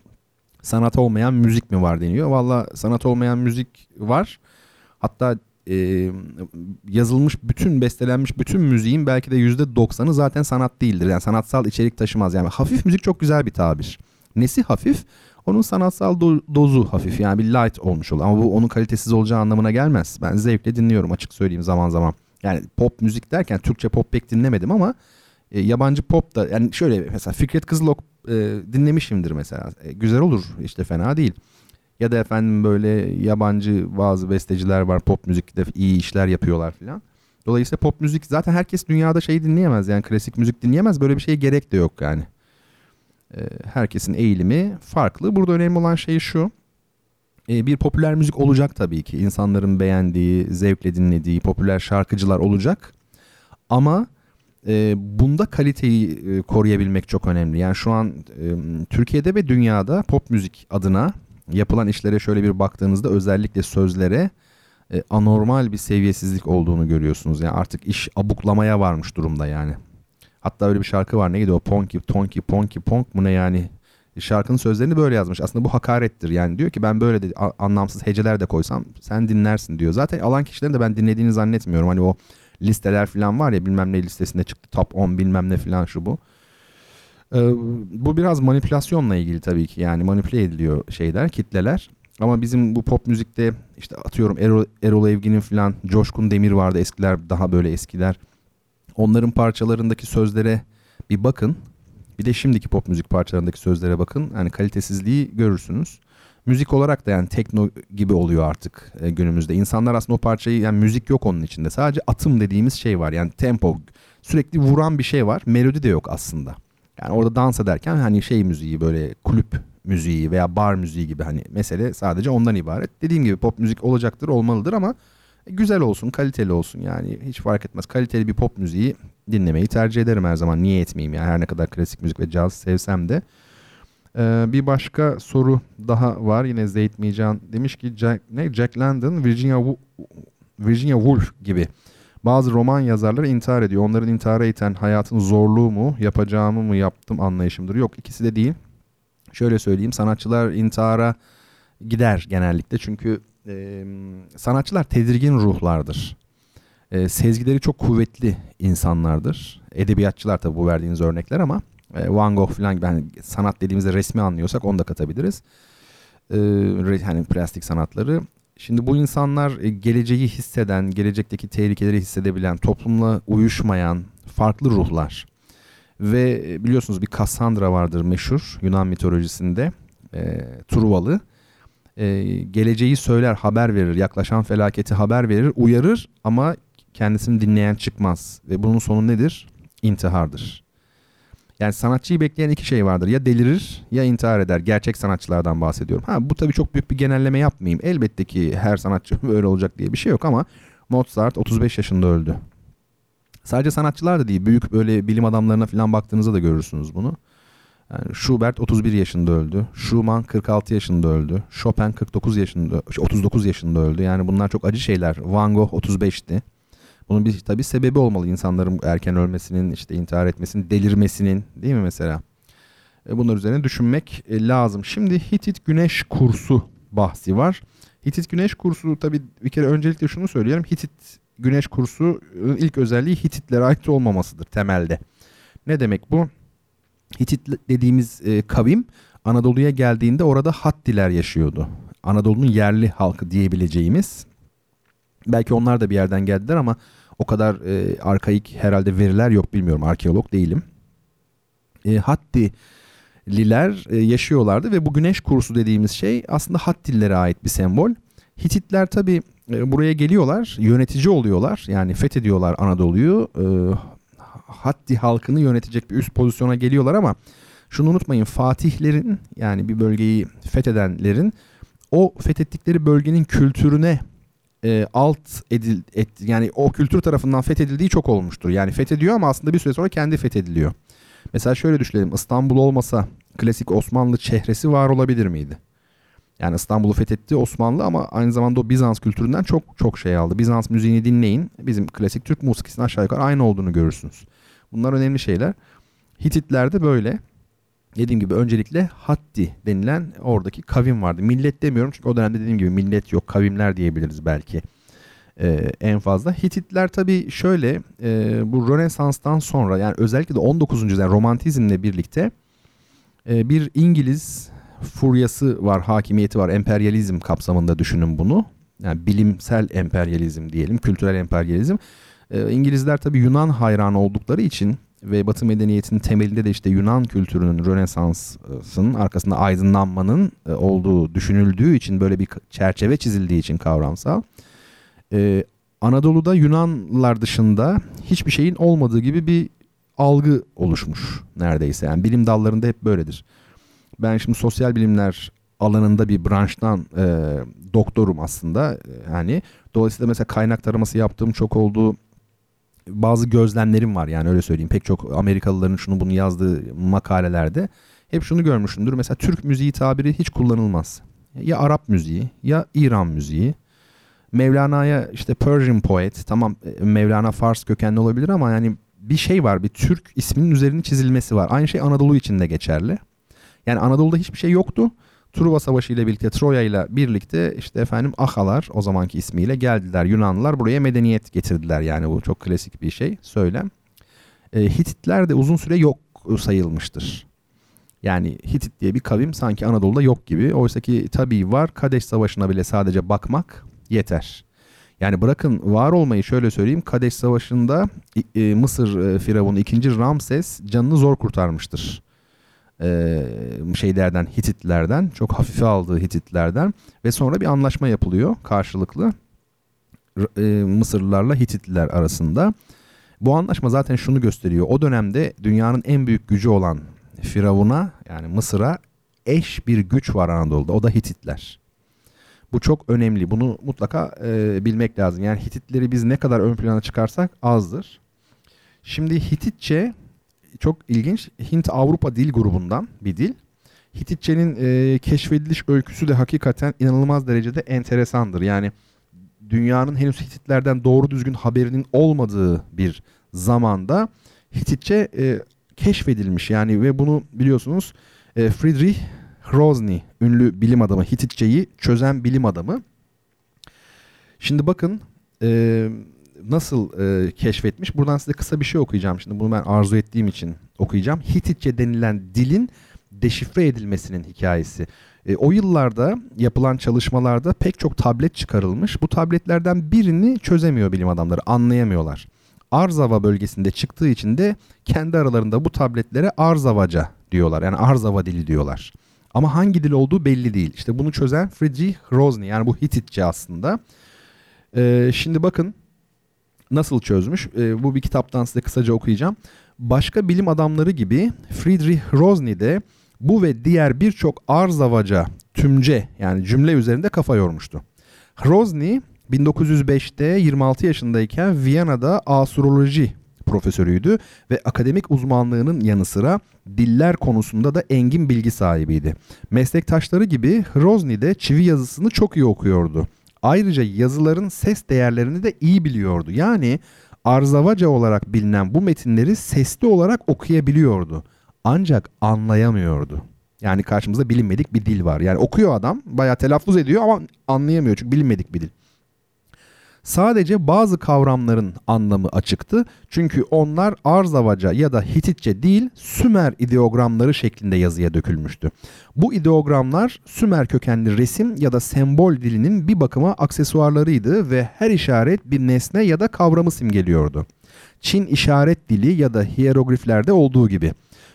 C: Sanat olmayan müzik mi var deniyor. Valla sanat olmayan müzik var. Hatta e, yazılmış bütün bestelenmiş bütün müziğin belki de yüzde doksanı zaten sanat değildir. Yani sanatsal içerik taşımaz. Yani hafif müzik çok güzel bir tabir. Nesi hafif? Onun sanatsal do- dozu hafif yani bir light olmuş olur. Ama bu onun kalitesiz olacağı anlamına gelmez. Ben zevkle dinliyorum açık söyleyeyim zaman zaman. Yani pop müzik derken Türkçe pop pek dinlemedim ama e, yabancı pop da yani şöyle mesela Fikret Kızılok e, dinlemişimdir mesela. E, güzel olur işte fena değil. Ya da efendim böyle yabancı bazı besteciler var pop müzikte iyi işler yapıyorlar filan. Dolayısıyla pop müzik zaten herkes dünyada şeyi dinleyemez yani klasik müzik dinleyemez. Böyle bir şeye gerek de yok yani. Ee, herkesin eğilimi farklı. Burada önemli olan şey şu. Ee, bir popüler müzik olacak tabii ki. İnsanların beğendiği, zevkle dinlediği popüler şarkıcılar olacak. Ama e, bunda kaliteyi e, koruyabilmek çok önemli. Yani şu an e, Türkiye'de ve dünyada pop müzik adına yapılan işlere şöyle bir baktığınızda özellikle sözlere e, anormal bir seviyesizlik olduğunu görüyorsunuz. Yani artık iş abuklamaya varmış durumda yani. Hatta öyle bir şarkı var neydi o ponki tonki ponki ponk mu ne yani şarkının sözlerini böyle yazmış. Aslında bu hakarettir. Yani diyor ki ben böyle de anlamsız heceler de koysam sen dinlersin diyor. Zaten alan kişilerin de ben dinlediğini zannetmiyorum. Hani o listeler falan var ya bilmem ne listesinde çıktı top 10 bilmem ne falan şu bu. Ee, bu biraz manipülasyonla ilgili tabii ki yani manipüle ediliyor şeyler, kitleler. Ama bizim bu pop müzikte işte atıyorum Erol, Erol Evgin'in falan Coşkun Demir vardı eskiler daha böyle eskiler. Onların parçalarındaki sözlere bir bakın. Bir de şimdiki pop müzik parçalarındaki sözlere bakın. Yani kalitesizliği görürsünüz. Müzik olarak da yani tekno gibi oluyor artık e, günümüzde. İnsanlar aslında o parçayı yani müzik yok onun içinde. Sadece atım dediğimiz şey var. Yani tempo sürekli vuran bir şey var. Melodi de yok aslında. Yani orada dans ederken hani şey müziği böyle kulüp müziği veya bar müziği gibi hani mesele sadece ondan ibaret. Dediğim gibi pop müzik olacaktır, olmalıdır ama güzel olsun, kaliteli olsun yani hiç fark etmez. Kaliteli bir pop müziği dinlemeyi tercih ederim her zaman. Niye etmeyeyim yani her ne kadar klasik müzik ve caz sevsem de. Ee, bir başka soru daha var yine Zeyt Mican demiş ki Jack, ne Jack London, Virginia Virginia Woolf gibi bazı roman yazarları intihar ediyor. Onların intihara iten hayatın zorluğu mu, yapacağımı mı yaptım anlayışımdır. Yok ikisi de değil. Şöyle söyleyeyim sanatçılar intihara gider genellikle. Çünkü e, sanatçılar tedirgin ruhlardır. E, sezgileri çok kuvvetli insanlardır. Edebiyatçılar tabi bu verdiğiniz örnekler ama e, Van Gogh falan gibi hani sanat dediğimizde resmi anlıyorsak onu da katabiliriz. E, hani plastik sanatları Şimdi bu insanlar e, geleceği hisseden, gelecekteki tehlikeleri hissedebilen, toplumla uyuşmayan farklı ruhlar. Ve e, biliyorsunuz bir Cassandra vardır meşhur Yunan mitolojisinde. E, Truvalı. E, geleceği söyler, haber verir, yaklaşan felaketi haber verir, uyarır ama kendisini dinleyen çıkmaz. Ve bunun sonu nedir? İntihardır. Yani sanatçıyı bekleyen iki şey vardır. Ya delirir ya intihar eder. Gerçek sanatçılardan bahsediyorum. Ha bu tabii çok büyük bir genelleme yapmayayım. Elbette ki her sanatçı böyle olacak diye bir şey yok ama Mozart 35 yaşında öldü. Sadece sanatçılar da değil. Büyük böyle bilim adamlarına falan baktığınızda da görürsünüz bunu. Yani Schubert 31 yaşında öldü. Schumann 46 yaşında öldü. Chopin 49 yaşında 39 yaşında öldü. Yani bunlar çok acı şeyler. Van Gogh 35'ti. Bunun bir tabii sebebi olmalı insanların erken ölmesinin, işte intihar etmesinin, delirmesinin değil mi mesela? E, bunlar üzerine düşünmek e, lazım. Şimdi Hitit Güneş kursu bahsi var. Hitit Güneş kursu tabii bir kere öncelikle şunu söyleyelim. Hitit Güneş kursu ilk özelliği Hititlere ait olmamasıdır temelde. Ne demek bu? Hitit dediğimiz e, kavim Anadolu'ya geldiğinde orada Hattiler yaşıyordu. Anadolu'nun yerli halkı diyebileceğimiz. Belki onlar da bir yerden geldiler ama o kadar e, arkaik herhalde veriler yok bilmiyorum. Arkeolog değilim. E, Hattililer e, yaşıyorlardı ve bu güneş kursu dediğimiz şey aslında Hattillere ait bir sembol. Hititler tabi e, buraya geliyorlar, yönetici oluyorlar. Yani fethediyorlar Anadolu'yu. E, Hatti halkını yönetecek bir üst pozisyona geliyorlar ama şunu unutmayın Fatihlerin yani bir bölgeyi fethedenlerin o fethettikleri bölgenin kültürüne e, alt edil et, yani o kültür tarafından fethedildiği çok olmuştur. Yani fethediyor ama aslında bir süre sonra kendi fethediliyor. Mesela şöyle düşünelim İstanbul olmasa klasik Osmanlı çehresi var olabilir miydi? Yani İstanbul'u fethetti Osmanlı ama aynı zamanda o Bizans kültüründen çok çok şey aldı. Bizans müziğini dinleyin. Bizim klasik Türk musikisinin aşağı yukarı aynı olduğunu görürsünüz. Bunlar önemli şeyler. Hititler de böyle. Dediğim gibi öncelikle Hatti denilen oradaki kavim vardı. Millet demiyorum çünkü o dönemde dediğim gibi millet yok. Kavimler diyebiliriz belki ee, en fazla. Hititler tabii şöyle e, bu Rönesans'tan sonra yani özellikle de 19. yüzyıl romantizmle birlikte e, bir İngiliz furyası var, hakimiyeti var. Emperyalizm kapsamında düşünün bunu. Yani bilimsel emperyalizm diyelim, kültürel emperyalizm. E, İngilizler tabii Yunan hayranı oldukları için ve Batı medeniyetinin temelinde de işte Yunan kültürünün, Rönesans'ın arkasında aydınlanmanın e, olduğu düşünüldüğü için böyle bir çerçeve çizildiği için kavramsal. Ee, Anadolu'da Yunanlılar dışında hiçbir şeyin olmadığı gibi bir algı oluşmuş neredeyse. Yani bilim dallarında hep böyledir. Ben şimdi sosyal bilimler alanında bir branştan e, doktorum aslında. Yani dolayısıyla mesela kaynak taraması yaptığım çok oldu bazı gözlemlerim var yani öyle söyleyeyim. Pek çok Amerikalıların şunu bunu yazdığı makalelerde hep şunu görmüşümdür. Mesela Türk müziği tabiri hiç kullanılmaz. Ya Arap müziği ya İran müziği. Mevlana'ya işte Persian poet tamam e, Mevlana Fars kökenli olabilir ama yani bir şey var bir Türk isminin üzerine çizilmesi var. Aynı şey Anadolu için de geçerli. Yani Anadolu'da hiçbir şey yoktu. Truva Savaşı ile birlikte Troya ile birlikte işte efendim Ahalar o zamanki ismiyle geldiler. Yunanlılar buraya medeniyet getirdiler yani bu çok klasik bir şey söylem. E, Hititler de uzun süre yok sayılmıştır. Yani Hitit diye bir kavim sanki Anadolu'da yok gibi. Oysa ki tabii var Kadeş Savaşı'na bile sadece bakmak yeter. Yani bırakın var olmayı şöyle söyleyeyim. Kadeş Savaşı'nda e, Mısır e, Firavunu 2. Ramses canını zor kurtarmıştır şeylerden Hititlerden çok hafife aldığı Hititlerden ve sonra bir anlaşma yapılıyor karşılıklı e, Mısırlılarla Hititliler arasında. Bu anlaşma zaten şunu gösteriyor. O dönemde dünyanın en büyük gücü olan Firavun'a yani Mısır'a eş bir güç var Anadolu'da. O da Hititler. Bu çok önemli. Bunu mutlaka e, bilmek lazım. Yani Hititleri biz ne kadar ön plana çıkarsak azdır. Şimdi Hititçe çok ilginç. Hint-Avrupa dil grubundan bir dil. Hititçenin e, keşfediliş öyküsü de hakikaten inanılmaz derecede enteresandır. Yani dünyanın henüz Hititlerden doğru düzgün haberinin olmadığı bir zamanda Hititçe e, keşfedilmiş. Yani ve bunu biliyorsunuz e, Friedrich Hrozny ünlü bilim adamı Hititçeyi çözen bilim adamı. Şimdi bakın e, nasıl e, keşfetmiş? Buradan size kısa bir şey okuyacağım. Şimdi bunu ben arzu ettiğim için okuyacağım. Hititçe denilen dilin deşifre edilmesinin hikayesi. E, o yıllarda yapılan çalışmalarda pek çok tablet çıkarılmış. Bu tabletlerden birini çözemiyor bilim adamları, anlayamıyorlar. Arzava bölgesinde çıktığı için de kendi aralarında bu tabletlere Arzavaca diyorlar. Yani Arzava dili diyorlar. Ama hangi dil olduğu belli değil. İşte bunu çözen Friedrich Hrozny yani bu Hititçe aslında. Ee, şimdi bakın nasıl çözmüş? Ee, bu bir kitaptan size kısaca okuyacağım. Başka bilim adamları gibi Friedrich Hrozny de bu ve diğer birçok arzavaca tümce yani cümle üzerinde kafa yormuştu. Hrozny 1905'te 26 yaşındayken Viyana'da astroloji profesörüydü ve akademik uzmanlığının yanı sıra diller konusunda da engin bilgi sahibiydi. Meslektaşları gibi Hrozny de çivi yazısını çok iyi okuyordu. Ayrıca yazıların ses değerlerini de iyi biliyordu. Yani Arzavaca olarak bilinen bu metinleri sesli olarak okuyabiliyordu. Ancak anlayamıyordu. Yani karşımızda bilinmedik bir dil var. Yani okuyor adam, bayağı telaffuz ediyor ama anlayamıyor çünkü bilinmedik bir dil. Sadece bazı kavramların anlamı açıktı. Çünkü onlar Arzavaca ya da Hititçe değil Sümer ideogramları şeklinde yazıya dökülmüştü. Bu ideogramlar Sümer kökenli resim ya da sembol dilinin bir bakıma aksesuarlarıydı ve her işaret bir nesne ya da kavramı simgeliyordu. Çin işaret dili ya da hierogliflerde olduğu gibi.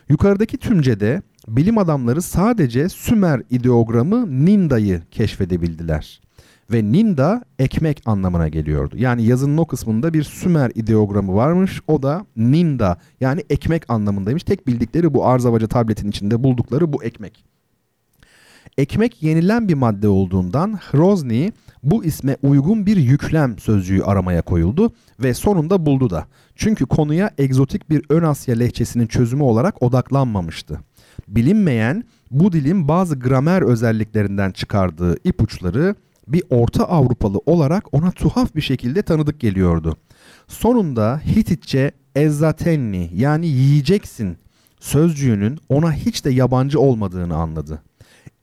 C: Yukarıdaki tümcede bilim adamları sadece Sümer ideogramı Ninda'yı keşfedebildiler ve Ninda ekmek anlamına geliyordu. Yani yazının o kısmında bir Sümer ideogramı varmış. O da Ninda yani ekmek anlamındaymış. Tek bildikleri bu Arzavaca tabletin içinde buldukları bu ekmek. Ekmek yenilen bir madde olduğundan Hrozny bu isme uygun bir yüklem sözcüğü aramaya koyuldu ve sonunda buldu da. Çünkü konuya egzotik bir Ön Asya lehçesinin çözümü olarak odaklanmamıştı. Bilinmeyen bu dilin bazı gramer özelliklerinden çıkardığı ipuçları bir Orta Avrupalı olarak ona tuhaf bir şekilde tanıdık geliyordu. Sonunda Hititçe ezzatenni yani yiyeceksin sözcüğünün ona hiç de yabancı olmadığını anladı.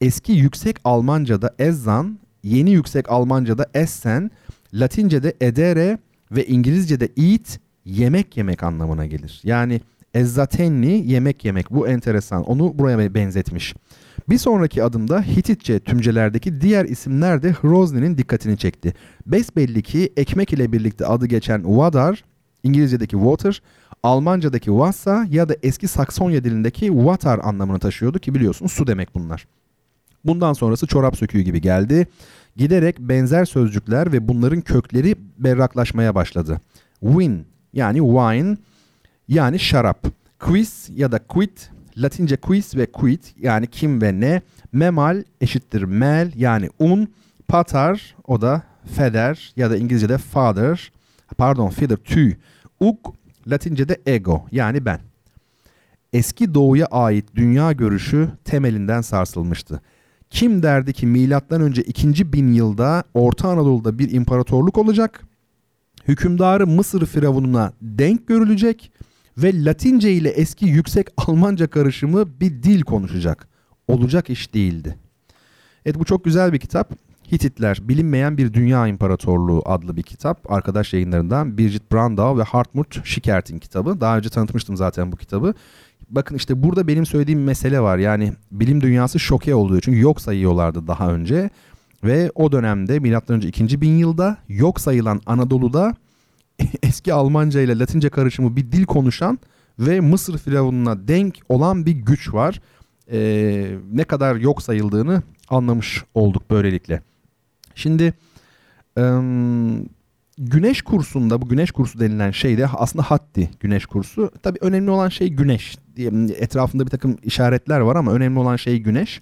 C: Eski yüksek Almanca'da ezzan, yeni yüksek Almanca'da essen, Latince'de edere ve İngilizce'de eat yemek yemek anlamına gelir. Yani ezzatenni yemek yemek bu enteresan onu buraya benzetmiş. Bir sonraki adımda Hititçe tümcelerdeki diğer isimler de Hrozny'nin dikkatini çekti. Besbelli ki ekmek ile birlikte adı geçen Vadar, İngilizce'deki water, Almanca'daki Wassa ya da eski Saksonya dilindeki water anlamını taşıyordu ki biliyorsunuz su demek bunlar. Bundan sonrası çorap söküğü gibi geldi. Giderek benzer sözcükler ve bunların kökleri berraklaşmaya başladı. Win yani wine yani şarap. Quiz ya da quit Latince quiz ve quit yani kim ve ne. Memal eşittir mel yani un. Patar o da feder ya da İngilizce'de father. Pardon feather tüy. Uk Latince'de ego yani ben. Eski doğuya ait dünya görüşü temelinden sarsılmıştı. Kim derdi ki milattan önce 2. bin yılda Orta Anadolu'da bir imparatorluk olacak? Hükümdarı Mısır firavununa denk görülecek ve Latince ile eski yüksek Almanca karışımı bir dil konuşacak. Olacak iş değildi. Evet bu çok güzel bir kitap. Hititler Bilinmeyen Bir Dünya İmparatorluğu adlı bir kitap. Arkadaş yayınlarından Birgit Brandau ve Hartmut Schickert'in kitabı. Daha önce tanıtmıştım zaten bu kitabı. Bakın işte burada benim söylediğim mesele var. Yani bilim dünyası şoke oluyor. Çünkü yok sayıyorlardı daha önce. Ve o dönemde milattan önce 2. bin yılda yok sayılan Anadolu'da eski Almanca ile Latince karışımı bir dil konuşan ve Mısır firavununa denk olan bir güç var. Ee, ne kadar yok sayıldığını anlamış olduk böylelikle. Şimdi ım, güneş kursunda bu güneş kursu denilen şey de aslında hatti güneş kursu. Tabii önemli olan şey güneş. Etrafında bir takım işaretler var ama önemli olan şey. Güneş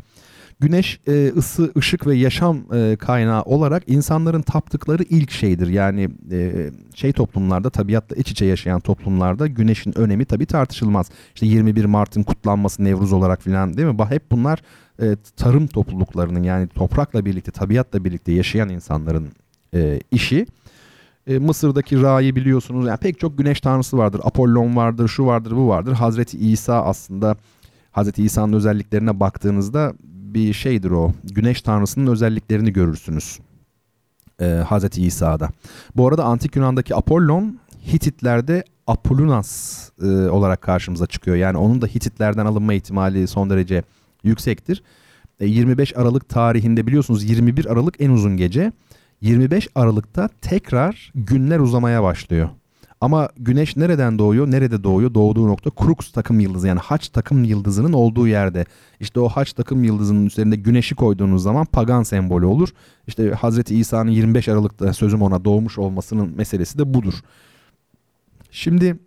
C: e, ısı, ışık ve yaşam e, kaynağı olarak insanların taptıkları ilk şeydir. Yani e, şey toplumlarda, tabiatla iç içe yaşayan toplumlarda güneşin önemi tabii tartışılmaz. İşte 21 Mart'ın kutlanması Nevruz olarak filan değil mi? Hep bunlar e, tarım topluluklarının yani toprakla birlikte, tabiatla birlikte yaşayan insanların e, işi. E, Mısır'daki Ra'yı biliyorsunuz. Yani pek çok güneş tanrısı vardır. Apollon vardır, şu vardır, bu vardır. Hazreti İsa aslında Hazreti İsa'nın özelliklerine baktığınızda bir şeydir o. Güneş tanrısının özelliklerini görürsünüz. Ee, Hazreti İsa'da. Bu arada antik Yunan'daki Apollon Hititlerde Apollunas e, olarak karşımıza çıkıyor. Yani onun da Hititlerden alınma ihtimali son derece yüksektir. E, 25 Aralık tarihinde biliyorsunuz 21 Aralık en uzun gece. 25 Aralık'ta tekrar günler uzamaya başlıyor. Ama güneş nereden doğuyor? Nerede doğuyor? Doğduğu nokta Crux takım yıldızı yani haç takım yıldızının olduğu yerde. İşte o haç takım yıldızının üzerinde güneşi koyduğunuz zaman pagan sembolü olur. İşte Hazreti İsa'nın 25 Aralık'ta sözüm ona doğmuş olmasının meselesi de budur. Şimdi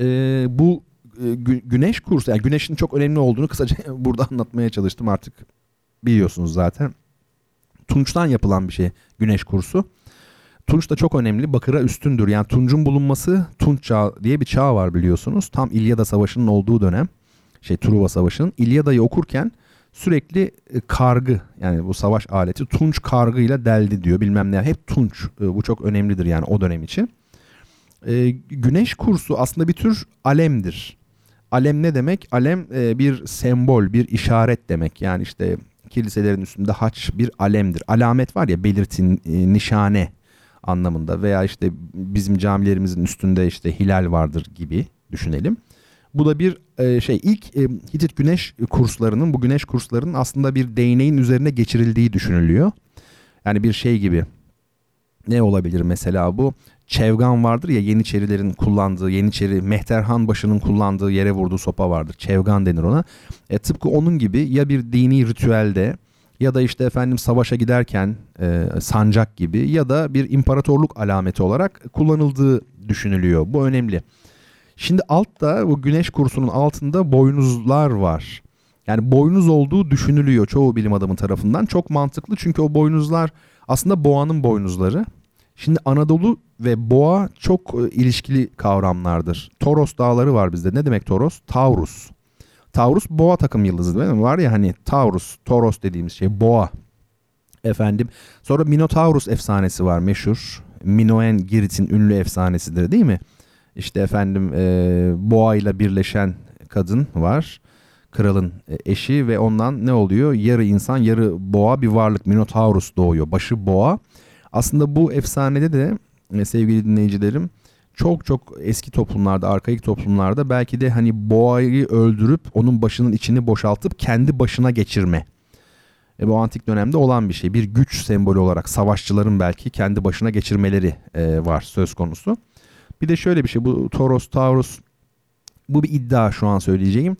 C: e, bu e, güneş kursu yani güneşin çok önemli olduğunu kısaca burada anlatmaya çalıştım artık biliyorsunuz zaten. Tunçtan yapılan bir şey güneş kursu. Tunç da çok önemli. Bakıra üstündür. Yani Tunç'un bulunması Tunç çağı diye bir çağ var biliyorsunuz. Tam İlyada Savaşı'nın olduğu dönem. Şey Truva Savaşı'nın. İlyada'yı okurken sürekli e, kargı yani bu savaş aleti Tunç kargıyla deldi diyor bilmem ne. Hep Tunç. E, bu çok önemlidir yani o dönem için. E, güneş kursu aslında bir tür alemdir. Alem ne demek? Alem bir sembol, bir işaret demek. Yani işte kiliselerin üstünde haç bir alemdir. Alamet var ya belirtin, nişane anlamında veya işte bizim camilerimizin üstünde işte hilal vardır gibi düşünelim. Bu da bir e, şey ilk e, Hitit güneş kurslarının bu güneş kurslarının aslında bir değneğin üzerine geçirildiği düşünülüyor. Yani bir şey gibi ne olabilir mesela bu? Çevgan vardır ya Yeniçerilerin kullandığı, Yeniçeri Mehterhan başının kullandığı yere vurduğu sopa vardır. Çevgan denir ona. E, tıpkı onun gibi ya bir dini ritüelde ya da işte efendim savaşa giderken e, sancak gibi ya da bir imparatorluk alameti olarak kullanıldığı düşünülüyor. Bu önemli. Şimdi altta bu güneş kursunun altında boynuzlar var. Yani boynuz olduğu düşünülüyor çoğu bilim adamı tarafından. Çok mantıklı çünkü o boynuzlar aslında boğanın boynuzları. Şimdi Anadolu ve boğa çok e, ilişkili kavramlardır. Toros dağları var bizde. Ne demek Toros? Taurus. Taurus boğa takım yıldızı değil mi? Var ya hani Taurus, Toros dediğimiz şey boğa. Efendim. Sonra Minotaurus efsanesi var meşhur. Minoen Girit'in ünlü efsanesidir değil mi? İşte efendim e, boğa ile birleşen kadın var. Kralın e, eşi ve ondan ne oluyor? Yarı insan yarı boğa bir varlık Minotaurus doğuyor. Başı boğa. Aslında bu efsanede de e, sevgili dinleyicilerim çok çok eski toplumlarda, arkaik toplumlarda belki de hani boğayı öldürüp onun başının içini boşaltıp kendi başına geçirme. E, bu antik dönemde olan bir şey. Bir güç sembolü olarak savaşçıların belki kendi başına geçirmeleri e, var söz konusu. Bir de şöyle bir şey bu Toros, Taurus bu bir iddia şu an söyleyeceğim.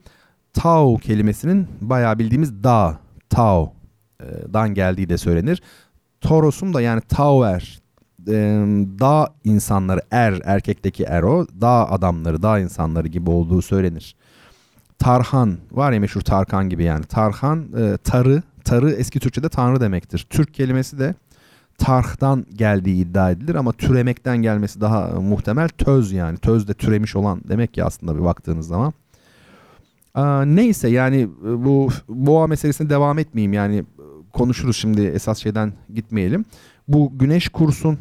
C: Tao kelimesinin bayağı bildiğimiz dağ, Tao e, dan geldiği de söylenir. Toros'un da yani Tauer, e, dağ insanları er, erkekteki er o, dağ adamları, dağ insanları gibi olduğu söylenir. Tarhan var ya meşhur Tarkan gibi yani. Tarhan e, tarı, tarı eski Türkçe'de tanrı demektir. Türk kelimesi de tarhtan geldiği iddia edilir ama türemekten gelmesi daha muhtemel. Töz yani. Töz de türemiş olan demek ki aslında bir baktığınız zaman. Neyse yani bu boğa meselesine devam etmeyeyim yani konuşuruz şimdi esas şeyden gitmeyelim. Bu güneş kursun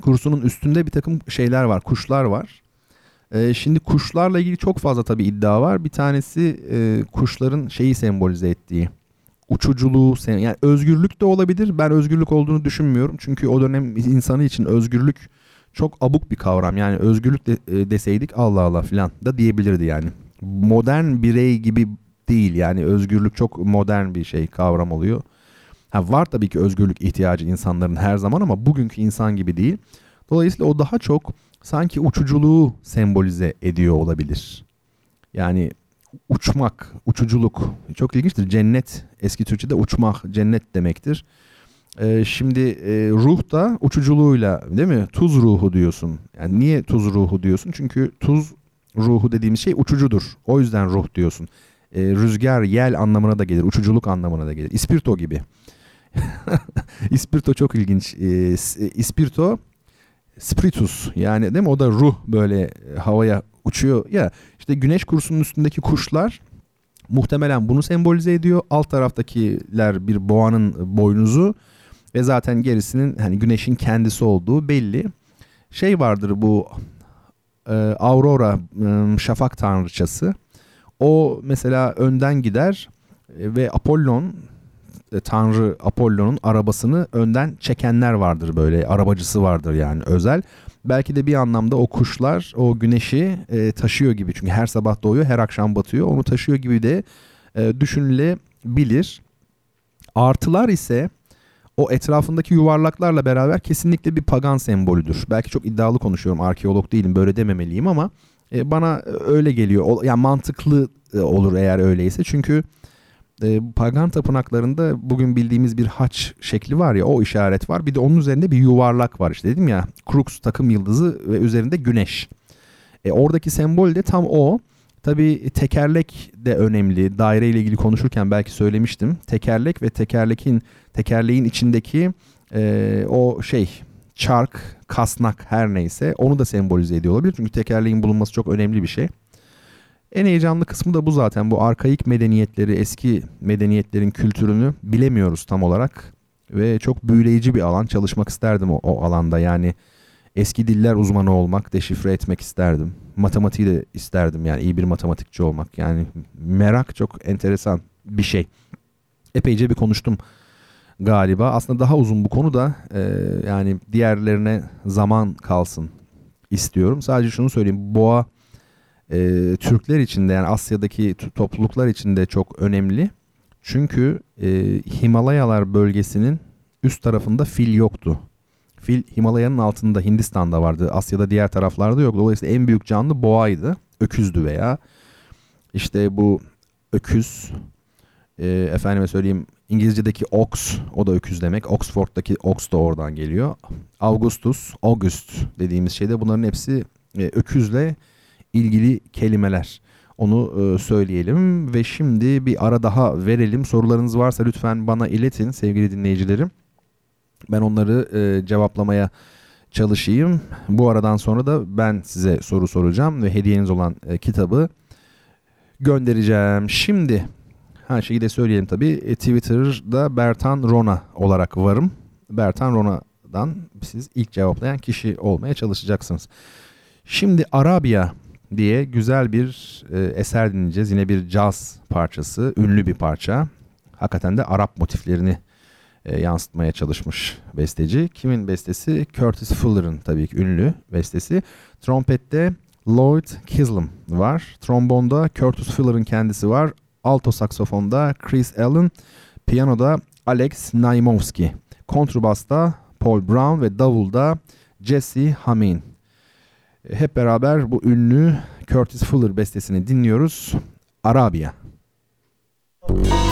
C: kursunun üstünde bir takım şeyler var, kuşlar var. Ee, şimdi kuşlarla ilgili çok fazla tabii iddia var. Bir tanesi e, kuşların şeyi sembolize ettiği. Uçuculuğu, yani özgürlük de olabilir. Ben özgürlük olduğunu düşünmüyorum. Çünkü o dönem insanı için özgürlük çok abuk bir kavram. Yani özgürlük de, e, deseydik Allah Allah filan da diyebilirdi yani. Modern birey gibi değil yani özgürlük çok modern bir şey kavram oluyor. Ha, var tabii ki özgürlük ihtiyacı insanların her zaman ama bugünkü insan gibi değil. Dolayısıyla o daha çok sanki uçuculuğu sembolize ediyor olabilir. Yani uçmak, uçuculuk çok ilginçtir. Cennet eski Türkçe'de uçmak, cennet demektir. Ee, şimdi e, ruh da uçuculuğuyla değil mi? Tuz ruhu diyorsun. Yani niye tuz ruhu diyorsun? Çünkü tuz ruhu dediğimiz şey uçucudur. O yüzden ruh diyorsun. Ee, rüzgar, yel anlamına da gelir. Uçuculuk anlamına da gelir. İspirto gibi. İspirto çok ilginç. Ee, ispirto spiritus yani değil mi? O da ruh böyle e, havaya uçuyor. Ya işte güneş kursunun üstündeki kuşlar muhtemelen bunu sembolize ediyor. Alt taraftakiler bir boğanın boynuzu ve zaten gerisinin hani güneşin kendisi olduğu belli. Şey vardır bu e, Aurora e, şafak tanrıçası. O mesela önden gider e, ve Apollon e, Tanrı Apollon'un arabasını önden çekenler vardır böyle arabacısı vardır yani özel. Belki de bir anlamda o kuşlar o güneşi e, taşıyor gibi çünkü her sabah doğuyor her akşam batıyor onu taşıyor gibi de e, düşünülebilir. Artılar ise o etrafındaki yuvarlaklarla beraber kesinlikle bir pagan sembolüdür. Belki çok iddialı konuşuyorum arkeolog değilim böyle dememeliyim ama e, bana öyle geliyor. Yani mantıklı e, olur eğer öyleyse çünkü e, pagan tapınaklarında bugün bildiğimiz bir haç şekli var ya o işaret var. Bir de onun üzerinde bir yuvarlak var işte dedim ya. Crux takım yıldızı ve üzerinde güneş. E, oradaki sembol de tam o. Tabi tekerlek de önemli. Daire ile ilgili konuşurken belki söylemiştim. Tekerlek ve tekerlekin tekerleğin içindeki e, o şey çark, kasnak her neyse onu da sembolize ediyor olabilir. Çünkü tekerleğin bulunması çok önemli bir şey. En heyecanlı kısmı da bu zaten. Bu arkaik medeniyetleri, eski medeniyetlerin kültürünü bilemiyoruz tam olarak. Ve çok büyüleyici bir alan. Çalışmak isterdim o, o alanda. Yani Eski diller uzmanı olmak, deşifre etmek isterdim. Matematiği de isterdim yani iyi bir matematikçi olmak. Yani merak çok enteresan bir şey. Epeyce bir konuştum galiba. Aslında daha uzun bu konu da e, yani diğerlerine zaman kalsın istiyorum. Sadece şunu söyleyeyim. Boğa e, Türkler için de yani Asya'daki topluluklar için de çok önemli. Çünkü e, Himalayalar bölgesinin üst tarafında fil yoktu. Fil Himalaya'nın altında Hindistan'da vardı. Asya'da diğer taraflarda yok. Dolayısıyla en büyük canlı boğaydı. Öküzdü veya. işte bu öküz e, efendime söyleyeyim İngilizce'deki ox o da öküz demek. Oxford'daki ox da oradan geliyor. Augustus, August dediğimiz şeyde bunların hepsi e, öküzle ilgili kelimeler. Onu e, söyleyelim ve şimdi bir ara daha verelim. Sorularınız varsa lütfen bana iletin sevgili dinleyicilerim. Ben onları e, cevaplamaya çalışayım. Bu aradan sonra da ben size soru soracağım ve hediyeniz olan e, kitabı göndereceğim. Şimdi her şeyi de söyleyelim tabii. Twitter'da Bertan Rona olarak varım. Bertan Rona'dan siz ilk cevaplayan kişi olmaya çalışacaksınız. Şimdi Arabia diye güzel bir e, eser dinleyeceğiz. Yine bir caz parçası, ünlü bir parça. Hakikaten de Arap motiflerini e, yansıtmaya çalışmış besteci. Kimin bestesi? Curtis Fuller'ın tabii ki ünlü bestesi. Trompette Lloyd Kislam var. Trombonda Curtis Fuller'ın kendisi var. Alto saksafonda Chris Allen. Piyanoda Alex Naimovski. Kontrbasta Paul Brown ve davulda Jesse Hamin. Hep beraber bu ünlü Curtis Fuller bestesini dinliyoruz. Arabia. Müzik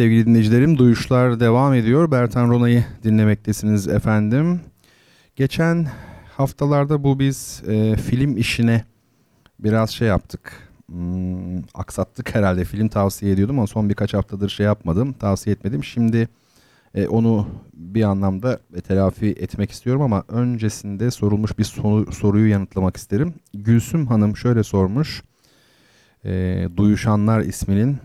C: Sevgili dinleyicilerim, duyuşlar devam ediyor. Bertan Rona'yı dinlemektesiniz efendim. Geçen haftalarda bu biz e, film işine biraz şey yaptık. Hmm, aksattık herhalde. Film tavsiye ediyordum ama son birkaç haftadır şey yapmadım. Tavsiye etmedim. Şimdi e, onu bir anlamda telafi etmek istiyorum ama öncesinde sorulmuş bir soru, soruyu yanıtlamak isterim. Gülsüm Hanım şöyle sormuş. E, Duyuşanlar isminin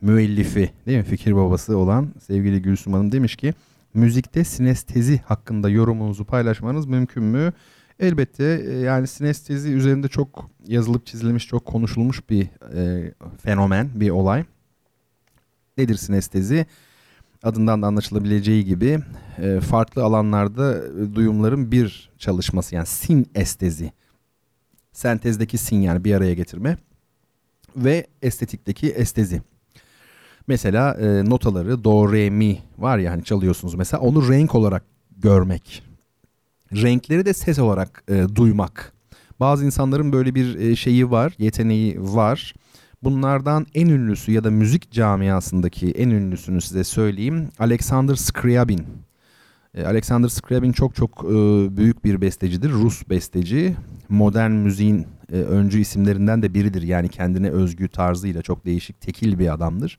C: müellifi değil mi fikir babası olan sevgili Gülsüm Hanım demiş ki müzikte sinestezi hakkında yorumunuzu paylaşmanız mümkün mü? Elbette e, yani sinestezi üzerinde çok yazılıp çizilmiş çok konuşulmuş bir e, fenomen bir olay. Nedir sinestezi? Adından da anlaşılabileceği gibi e, farklı alanlarda e, duyumların bir çalışması yani sinestezi. Sentezdeki sin yani bir araya getirme ve estetikteki estezi. Mesela e, notaları do, re, mi var ya hani çalıyorsunuz mesela onu renk olarak görmek. Renkleri de ses olarak e, duymak. Bazı insanların böyle bir e, şeyi var, yeteneği var. Bunlardan en ünlüsü ya da müzik camiasındaki en ünlüsünü size söyleyeyim. Alexander Scriabin. E, Alexander Scriabin çok çok e, büyük bir bestecidir. Rus besteci. Modern müziğin e, öncü isimlerinden de biridir. Yani kendine özgü tarzıyla çok değişik, tekil bir adamdır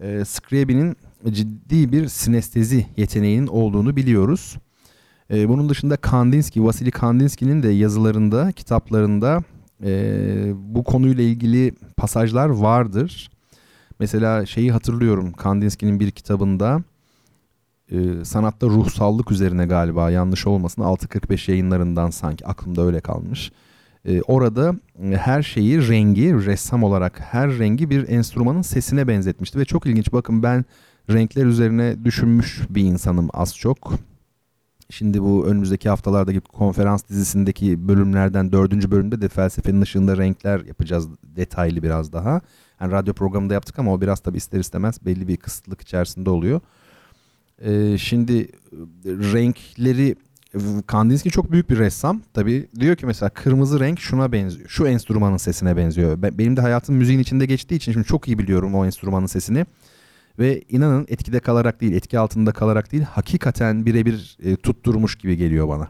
C: e, Scriabin'in ciddi bir sinestezi yeteneğinin olduğunu biliyoruz. E, bunun dışında Kandinsky, Vasily Kandinsky'nin de yazılarında, kitaplarında e, bu konuyla ilgili pasajlar vardır. Mesela şeyi hatırlıyorum Kandinsky'nin bir kitabında e, sanatta ruhsallık üzerine galiba yanlış olmasın 645 yayınlarından sanki aklımda öyle kalmış. E, orada e, her şeyi rengi ressam olarak her rengi bir enstrümanın sesine benzetmişti ve çok ilginç bakın ben renkler üzerine düşünmüş bir insanım az çok. Şimdi bu önümüzdeki haftalardaki konferans dizisindeki bölümlerden dördüncü bölümde de felsefenin ışığında renkler yapacağız detaylı biraz daha. Yani radyo programında yaptık ama o biraz tabii ister istemez belli bir kısıtlık içerisinde oluyor. Ee, şimdi renkleri Kandinsky çok büyük bir ressam. Tabii diyor ki mesela kırmızı renk şuna benziyor. Şu enstrümanın sesine benziyor. Benim de hayatım müziğin içinde geçtiği için şimdi çok iyi biliyorum o enstrümanın sesini. Ve inanın etkide kalarak değil, etki altında kalarak değil, hakikaten birebir e, tutturmuş gibi geliyor bana.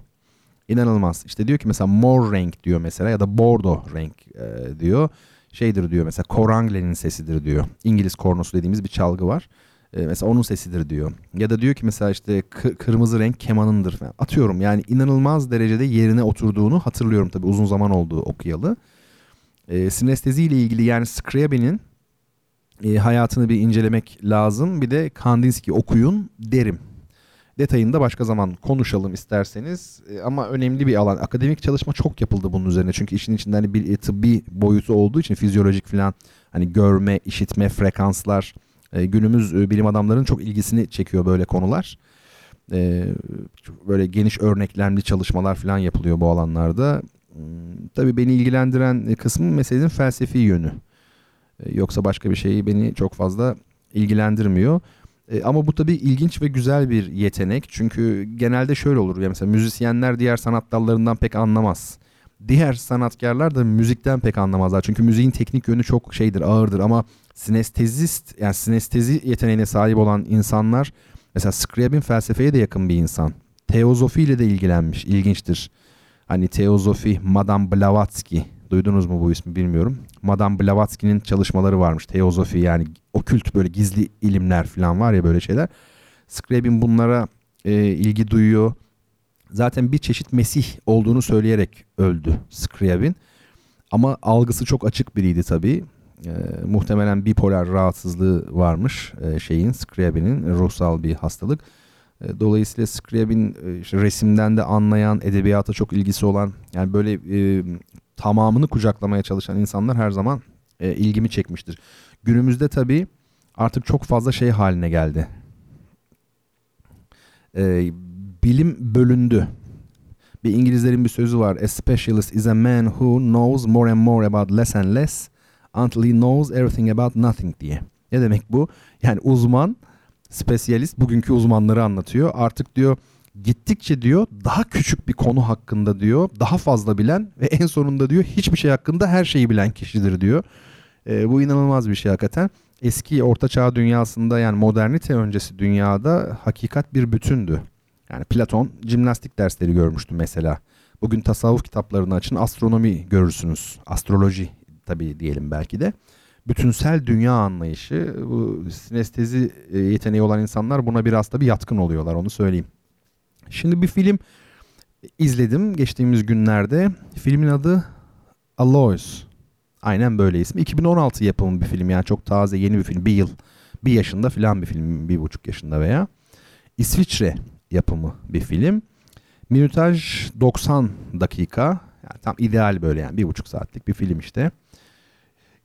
C: İnanılmaz. İşte diyor ki mesela mor renk diyor mesela ya da bordo renk e, diyor. Şeydir diyor mesela Korangle'nin sesidir diyor. İngiliz kornosu dediğimiz bir çalgı var. E, mesela onun sesidir diyor. Ya da diyor ki mesela işte kırmızı renk kemanındır falan. Atıyorum yani inanılmaz derecede yerine oturduğunu hatırlıyorum tabii uzun zaman olduğu okuyalı. E, sinestezi ile ilgili yani Scriabin'in e, hayatını bir incelemek lazım. Bir de Kandinsky okuyun derim. Detayını da başka zaman konuşalım isterseniz. E, ama önemli bir alan. Akademik çalışma çok yapıldı bunun üzerine. Çünkü işin içinde hani bir tıbbi boyutu olduğu için fizyolojik falan hani görme, işitme, frekanslar e, günümüz e, bilim adamlarının çok ilgisini çekiyor böyle konular. E, böyle geniş örneklemli çalışmalar falan yapılıyor bu alanlarda. Hmm, tabii beni ilgilendiren kısmı meselenin felsefi yönü. E, yoksa başka bir şeyi beni çok fazla ilgilendirmiyor. E, ama bu tabii ilginç ve güzel bir yetenek. Çünkü genelde şöyle olur. Ya mesela müzisyenler diğer sanat dallarından pek anlamaz. Diğer sanatkarlar da müzikten pek anlamazlar. Çünkü müziğin teknik yönü çok şeydir, ağırdır ama sinestezist yani sinestezi yeteneğine sahip olan insanlar mesela Scriabin felsefeye de yakın bir insan. Teozofi ile de ilgilenmiş. İlginçtir. Hani teozofi Madame Blavatsky duydunuz mu bu ismi bilmiyorum. Madame Blavatsky'nin çalışmaları varmış. Teozofi yani okült böyle gizli ilimler falan var ya böyle şeyler. Scriabin bunlara e, ilgi duyuyor. Zaten bir çeşit Mesih olduğunu söyleyerek öldü Scriabin. Ama algısı çok açık biriydi tabii. E, muhtemelen bipolar rahatsızlığı varmış e, şeyin Scriabin'in ruhsal bir hastalık. E, dolayısıyla Scriabin e, işte resimden de anlayan, edebiyata çok ilgisi olan yani böyle e, tamamını kucaklamaya çalışan insanlar her zaman e, ilgimi çekmiştir. Günümüzde tabii artık çok fazla şey haline geldi. E, bilim bölündü. Bir İngilizlerin bir sözü var. A specialist is a man who knows more and more about less and less until he knows everything about nothing diye. Ne demek bu? Yani uzman, spesyalist bugünkü uzmanları anlatıyor. Artık diyor gittikçe diyor daha küçük bir konu hakkında diyor daha fazla bilen ve en sonunda diyor hiçbir şey hakkında her şeyi bilen kişidir diyor. E, bu inanılmaz bir şey hakikaten. Eski orta çağ dünyasında yani modernite öncesi dünyada hakikat bir bütündü. Yani Platon jimnastik dersleri görmüştü mesela. Bugün tasavvuf kitaplarını açın astronomi görürsünüz. Astroloji tabii diyelim belki de. Bütünsel dünya anlayışı bu sinestezi e, yeteneği olan insanlar buna biraz tabii yatkın oluyorlar onu söyleyeyim. Şimdi bir film izledim geçtiğimiz günlerde. Filmin adı Aloys. Aynen böyle ismi. 2016 yapımı bir film yani çok taze yeni bir film. Bir yıl, bir yaşında filan bir film. Bir buçuk yaşında veya. İsviçre yapımı bir film. Minutaj 90 dakika. Yani tam ideal böyle yani bir buçuk saatlik bir film işte.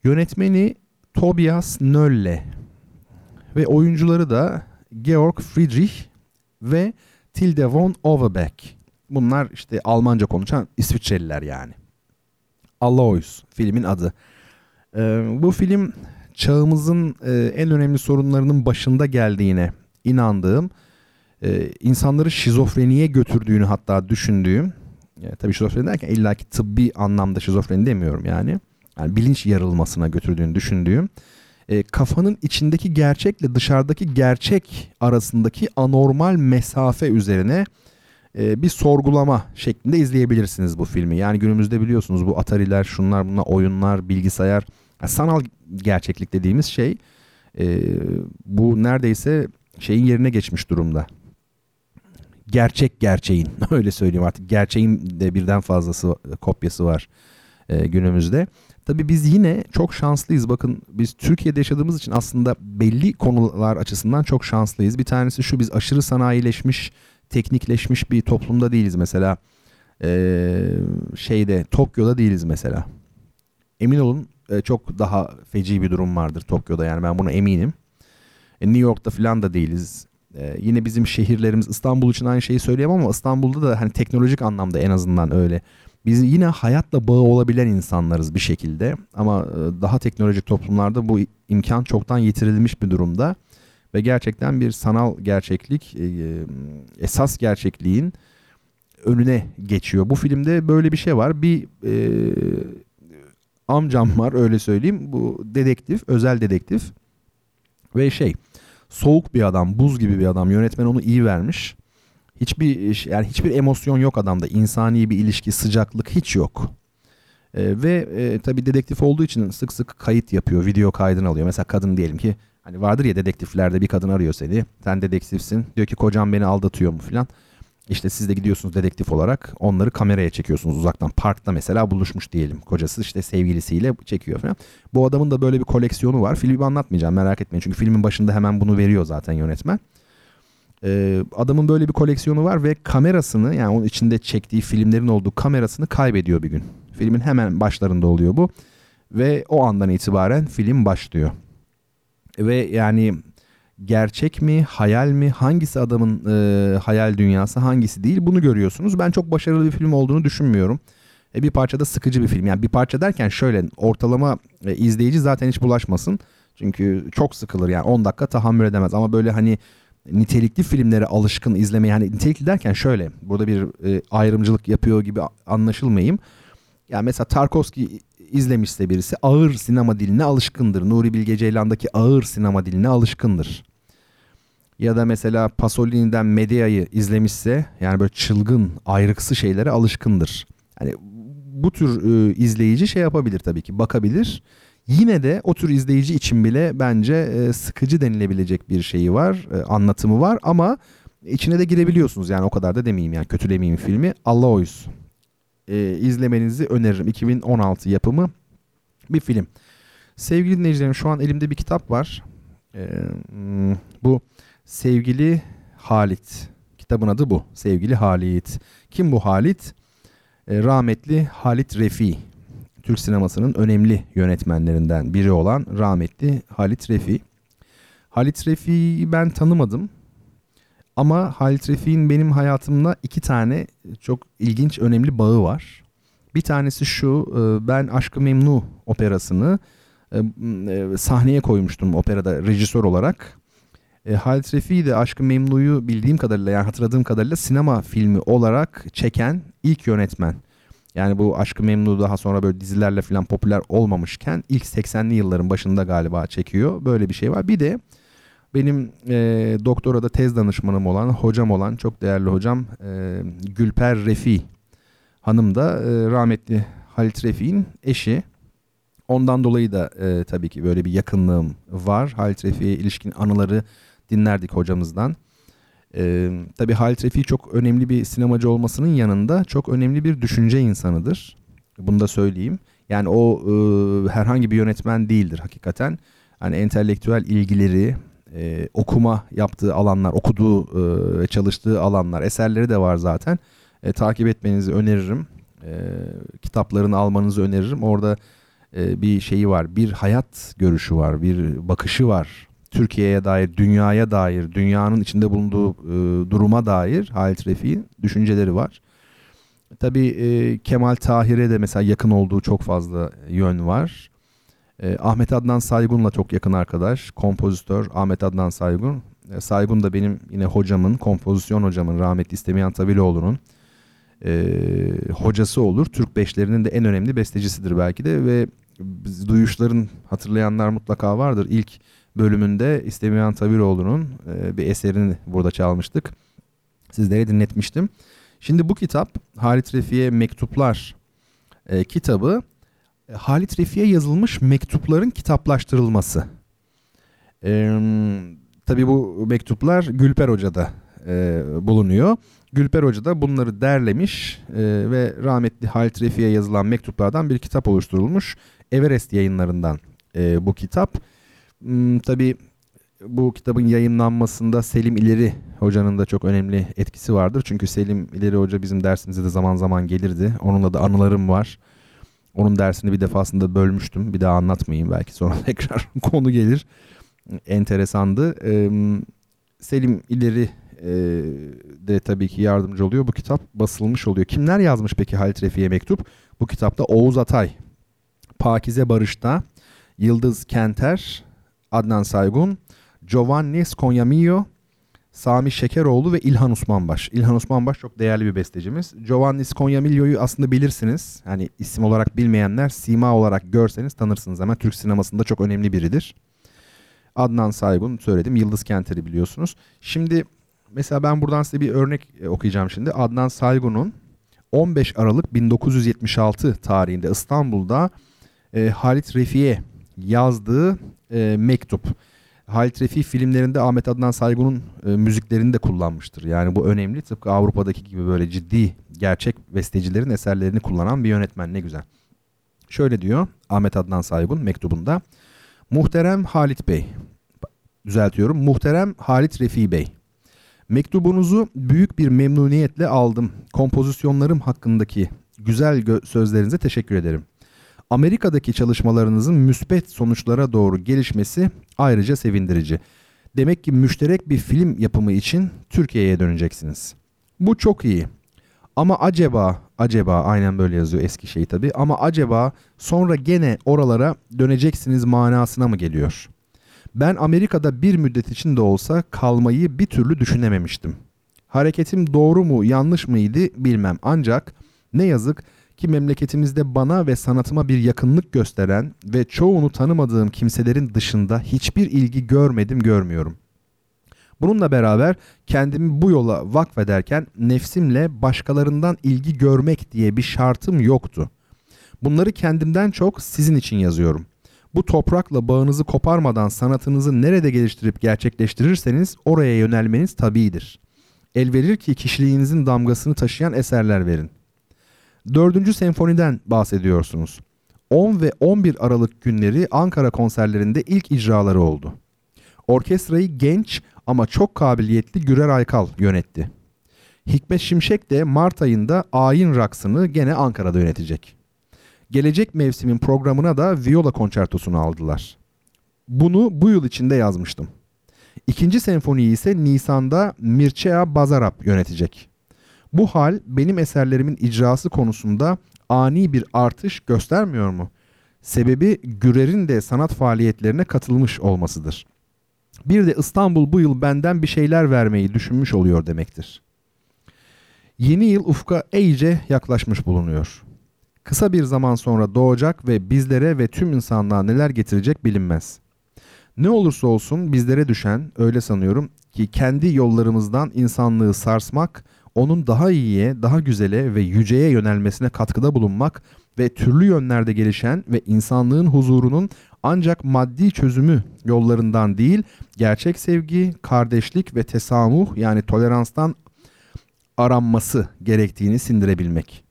C: Yönetmeni Tobias Nölle ve oyuncuları da Georg Friedrich ve Tilde von Overbeck. Bunlar işte Almanca konuşan İsviçreliler yani. Aloys filmin adı. Ee, bu film çağımızın e, en önemli sorunlarının başında geldiğine inandığım, e, insanları şizofreniye götürdüğünü hatta düşündüğüm, e, tabii şizofreni derken illaki tıbbi anlamda şizofreni demiyorum yani, yani bilinç yarılmasına götürdüğünü düşündüğüm, e, kafanın içindeki gerçekle dışarıdaki gerçek arasındaki anormal mesafe üzerine e, bir sorgulama şeklinde izleyebilirsiniz bu filmi. Yani günümüzde biliyorsunuz bu Atari'ler, şunlar bunlar, oyunlar, bilgisayar, yani sanal gerçeklik dediğimiz şey e, bu neredeyse şeyin yerine geçmiş durumda. Gerçek gerçeğin öyle söyleyeyim artık gerçeğin de birden fazlası kopyası var e, günümüzde. Tabii biz yine çok şanslıyız. Bakın biz Türkiye'de yaşadığımız için aslında belli konular açısından çok şanslıyız. Bir tanesi şu biz aşırı sanayileşmiş, teknikleşmiş bir toplumda değiliz mesela. Ee, şeyde Tokyo'da değiliz mesela. Emin olun e, çok daha feci bir durum vardır Tokyo'da yani ben buna eminim. E, New York'ta falan da değiliz. E, yine bizim şehirlerimiz İstanbul için aynı şeyi söyleyemem ama İstanbul'da da hani teknolojik anlamda en azından öyle. Biz yine hayatla bağı olabilen insanlarız bir şekilde ama e, daha teknolojik toplumlarda bu imkan çoktan yitirilmiş bir durumda ve gerçekten bir sanal gerçeklik e, esas gerçekliğin önüne geçiyor. Bu filmde böyle bir şey var. Bir e, amcam var öyle söyleyeyim. Bu dedektif, özel dedektif ve şey soğuk bir adam, buz gibi bir adam. Yönetmen onu iyi vermiş. Hiçbir yani hiçbir emosyon yok adamda. İnsani bir ilişki, sıcaklık hiç yok. E, ve e, tabii dedektif olduğu için sık sık kayıt yapıyor, video kaydını alıyor. Mesela kadın diyelim ki hani vardır ya dedektiflerde bir kadın arıyor seni. Sen dedektifsin. Diyor ki kocam beni aldatıyor mu filan. İşte siz de gidiyorsunuz dedektif olarak onları kameraya çekiyorsunuz uzaktan. Parkta mesela buluşmuş diyelim. Kocası işte sevgilisiyle çekiyor falan. Bu adamın da böyle bir koleksiyonu var. Filmi anlatmayacağım merak etmeyin. Çünkü filmin başında hemen bunu veriyor zaten yönetmen. Ee, adamın böyle bir koleksiyonu var ve kamerasını yani onun içinde çektiği filmlerin olduğu kamerasını kaybediyor bir gün. Filmin hemen başlarında oluyor bu. Ve o andan itibaren film başlıyor. Ve yani gerçek mi, hayal mi, hangisi adamın e, hayal dünyası, hangisi değil bunu görüyorsunuz. Ben çok başarılı bir film olduğunu düşünmüyorum. E, bir parça da sıkıcı bir film. Yani bir parça derken şöyle ortalama e, izleyici zaten hiç bulaşmasın. Çünkü çok sıkılır yani 10 dakika tahammül edemez. Ama böyle hani nitelikli filmlere alışkın izlemeye hani nitelikli derken şöyle burada bir e, ayrımcılık yapıyor gibi anlaşılmayayım. Yani mesela Tarkovski izlemişse birisi ağır sinema diline alışkındır. Nuri Bilge Ceylan'daki ağır sinema diline alışkındır. Ya da mesela Pasolini'den Medea'yı izlemişse yani böyle çılgın, ayrıksı şeylere alışkındır. Yani bu tür e, izleyici şey yapabilir tabii ki bakabilir. Yine de o tür izleyici için bile bence e, sıkıcı denilebilecek bir şeyi var, e, anlatımı var ama içine de girebiliyorsunuz yani o kadar da demeyeyim yani kötülemeyeyim filmi. Allah oysun. E, izlemenizi öneririm. 2016 yapımı bir film. Sevgili dinleyicilerim şu an elimde bir kitap var. E, bu Sevgili Halit. Kitabın adı bu. Sevgili Halit. Kim bu Halit? E, rahmetli Halit Refi. Türk sinemasının önemli yönetmenlerinden biri olan rahmetli Halit Refi. Halit Refi'yi ben tanımadım. Ama Halit Refik'in benim hayatımda iki tane çok ilginç, önemli bağı var. Bir tanesi şu, e, ben Aşkı Memnu operasını e, e, sahneye koymuştum operada rejisör olarak. Halit Refik'i de Aşkı Memnu'yu bildiğim kadarıyla yani hatırladığım kadarıyla sinema filmi olarak çeken ilk yönetmen. Yani bu Aşkı Memnu daha sonra böyle dizilerle falan popüler olmamışken ilk 80'li yılların başında galiba çekiyor. Böyle bir şey var. Bir de benim e, doktorada tez danışmanım olan, hocam olan çok değerli hocam e, Gülper Refi hanım da e, rahmetli Halit Refik'in eşi. Ondan dolayı da e, tabii ki böyle bir yakınlığım var. Halit Refik'e ilişkin anıları dinlerdik hocamızdan. E, tabii Halit Refik çok önemli bir sinemacı olmasının yanında çok önemli bir düşünce insanıdır. Bunu da söyleyeyim. Yani o e, herhangi bir yönetmen değildir hakikaten. Hani entelektüel ilgileri, e, okuma yaptığı alanlar, okuduğu ve çalıştığı alanlar, eserleri de var zaten. E, takip etmenizi öneririm. E, kitaplarını almanızı öneririm. Orada e, bir şeyi var, bir hayat görüşü var, bir bakışı var. Türkiye'ye dair, dünyaya dair, dünyanın içinde bulunduğu e, duruma dair Halit Refik'in düşünceleri var. Tabii e, Kemal Tahir'e de mesela yakın olduğu çok fazla yön var. E, Ahmet Adnan Saygun'la çok yakın arkadaş. Kompozitör Ahmet Adnan Saygun. E, Saygun da benim yine hocamın, kompozisyon hocamın, rahmetli İstemiyan Tabiloğlu'nun e, hocası olur. Türk beşlerinin de en önemli bestecisidir belki de ve duyuşların hatırlayanlar mutlaka vardır. İlk bölümünde İstemiyan Tabiroğlu'nun e, bir eserini burada çalmıştık. Sizlere dinletmiştim. Şimdi bu kitap Halit Refik'e Mektuplar e, kitabı e, Halit Refik'e yazılmış mektupların kitaplaştırılması. E, tabii bu mektuplar Gülper Hoca'da e, bulunuyor. Gülper Hoca da bunları derlemiş e, ve rahmetli Halit Refik'e yazılan mektuplardan bir kitap oluşturulmuş. Everest yayınlarından e, bu kitap. Hmm, tabii bu kitabın yayınlanmasında Selim İleri hocanın da çok önemli etkisi vardır. Çünkü Selim İleri hoca bizim dersimize de zaman zaman gelirdi. Onunla da anılarım var. Onun dersini bir defasında bölmüştüm. Bir daha anlatmayayım belki sonra tekrar konu gelir. Enteresandı. Selim İleri de tabii ki yardımcı oluyor. Bu kitap basılmış oluyor. Kimler yazmış peki Halit Refik'e mektup? Bu kitapta Oğuz Atay, Pakize Barış'ta, Yıldız Kenter, Adnan Saygun, Giovanni Sconyamillo, Sami Şekeroğlu ve İlhan Osmanbaş. İlhan Osmanbaş çok değerli bir bestecimiz. Giovanni Sconyamillo'yu aslında bilirsiniz. Hani isim olarak bilmeyenler sima olarak görseniz tanırsınız ama Türk sinemasında çok önemli biridir. Adnan Saygun söyledim. Yıldız Kenter'i biliyorsunuz. Şimdi mesela ben buradan size bir örnek e, okuyacağım şimdi. Adnan Saygun'un 15 Aralık 1976 tarihinde İstanbul'da e, Halit Refik'e yazdığı e, mektup. Halit Refik filmlerinde Ahmet Adnan Saygun'un e, müziklerini de kullanmıştır. Yani bu önemli. Tıpkı Avrupa'daki gibi böyle ciddi gerçek bestecilerin eserlerini kullanan bir yönetmen ne güzel. Şöyle diyor Ahmet Adnan Saygun mektubunda. Muhterem Halit Bey, düzeltiyorum. Muhterem Halit Refi Bey. Mektubunuzu büyük bir memnuniyetle aldım. Kompozisyonlarım hakkındaki güzel sözlerinize teşekkür ederim. Amerika'daki çalışmalarınızın müspet sonuçlara doğru gelişmesi ayrıca sevindirici. Demek ki müşterek bir film yapımı için Türkiye'ye döneceksiniz. Bu çok iyi. Ama acaba, acaba aynen böyle yazıyor eski şey tabi. Ama acaba sonra gene oralara döneceksiniz manasına mı geliyor? Ben Amerika'da bir müddet için de olsa kalmayı bir türlü düşünememiştim. Hareketim doğru mu yanlış mıydı bilmem ancak ne yazık ki memleketimizde bana ve sanatıma bir yakınlık gösteren ve çoğunu tanımadığım kimselerin dışında hiçbir ilgi görmedim görmüyorum. Bununla beraber kendimi bu yola vakfederken nefsimle başkalarından ilgi görmek diye bir şartım yoktu. Bunları kendimden çok sizin için yazıyorum. Bu toprakla bağınızı koparmadan sanatınızı nerede geliştirip gerçekleştirirseniz oraya yönelmeniz tabidir. El verir ki kişiliğinizin damgasını taşıyan eserler verin. Dördüncü senfoniden bahsediyorsunuz. 10 ve 11 Aralık günleri Ankara konserlerinde ilk icraları oldu. Orkestrayı genç ama çok kabiliyetli Gürer Aykal yönetti. Hikmet Şimşek de Mart ayında ayin raksını gene Ankara'da yönetecek. Gelecek mevsimin programına da viola konçertosunu aldılar. Bunu bu yıl içinde yazmıştım. İkinci senfoniyi ise Nisan'da Mircea Bazarap yönetecek. Bu hal benim eserlerimin icrası konusunda ani bir artış göstermiyor mu? Sebebi Gürer'in de sanat faaliyetlerine katılmış olmasıdır. Bir de İstanbul bu yıl benden bir şeyler vermeyi düşünmüş oluyor demektir. Yeni yıl ufka iyice yaklaşmış bulunuyor. Kısa bir zaman sonra doğacak ve bizlere ve tüm insanlığa neler getirecek bilinmez. Ne olursa olsun bizlere düşen öyle sanıyorum ki kendi yollarımızdan insanlığı sarsmak, onun daha iyiye, daha güzele ve yüceye yönelmesine katkıda bulunmak ve türlü yönlerde gelişen ve insanlığın huzurunun ancak maddi çözümü yollarından değil, gerçek sevgi, kardeşlik ve tesamuh yani toleranstan aranması gerektiğini sindirebilmek.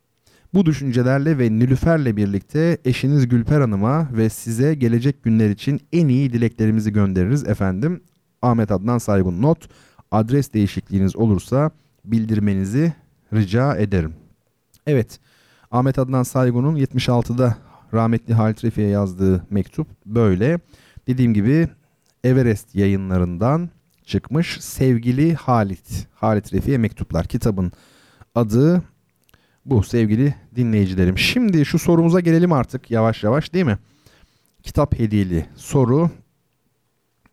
C: Bu düşüncelerle ve Nilüfer'le birlikte eşiniz Gülper Hanım'a ve size gelecek günler için en iyi dileklerimizi göndeririz efendim. Ahmet Adnan Saygun not. Adres değişikliğiniz olursa bildirmenizi rica ederim. Evet, Ahmet Adnan Saygun'un 76'da rahmetli Halit Refik'e yazdığı mektup böyle. Dediğim gibi Everest yayınlarından çıkmış Sevgili Halit. Halit Refik'e mektuplar kitabın adı bu sevgili dinleyicilerim. Şimdi şu sorumuza gelelim artık yavaş yavaş değil mi? Kitap hediyeli soru.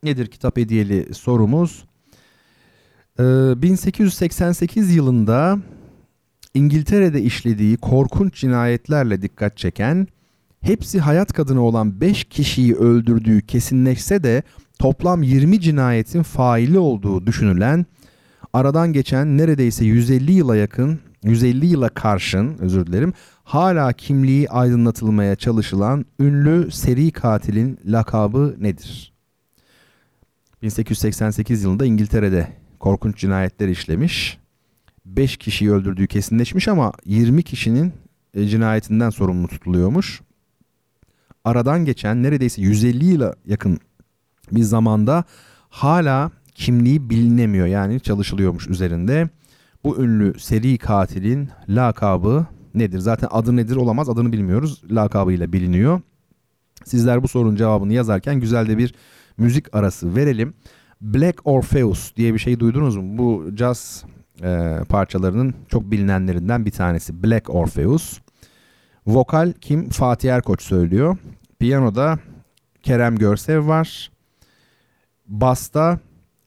C: Nedir kitap hediyeli sorumuz? Ee, 1888 yılında İngiltere'de işlediği korkunç cinayetlerle dikkat çeken, hepsi hayat kadını olan 5 kişiyi öldürdüğü kesinleşse de toplam 20 cinayetin faili olduğu düşünülen, aradan geçen neredeyse 150 yıla yakın 150 yıla karşın özür dilerim hala kimliği aydınlatılmaya çalışılan ünlü seri katilin lakabı nedir? 1888 yılında İngiltere'de korkunç cinayetler işlemiş. 5 kişiyi öldürdüğü kesinleşmiş ama 20 kişinin e, cinayetinden sorumlu tutuluyormuş. Aradan geçen neredeyse 150 yıla yakın bir zamanda hala kimliği bilinemiyor yani çalışılıyormuş üzerinde. Bu ünlü seri katilin lakabı nedir? Zaten adı nedir olamaz adını bilmiyoruz. Lakabıyla biliniyor. Sizler bu sorunun cevabını yazarken güzel de bir müzik arası verelim. Black Orpheus diye bir şey duydunuz mu? Bu jazz e, parçalarının çok bilinenlerinden bir tanesi. Black Orpheus. Vokal kim? Fatih Erkoç söylüyor. Piyanoda Kerem Görsev var. Basta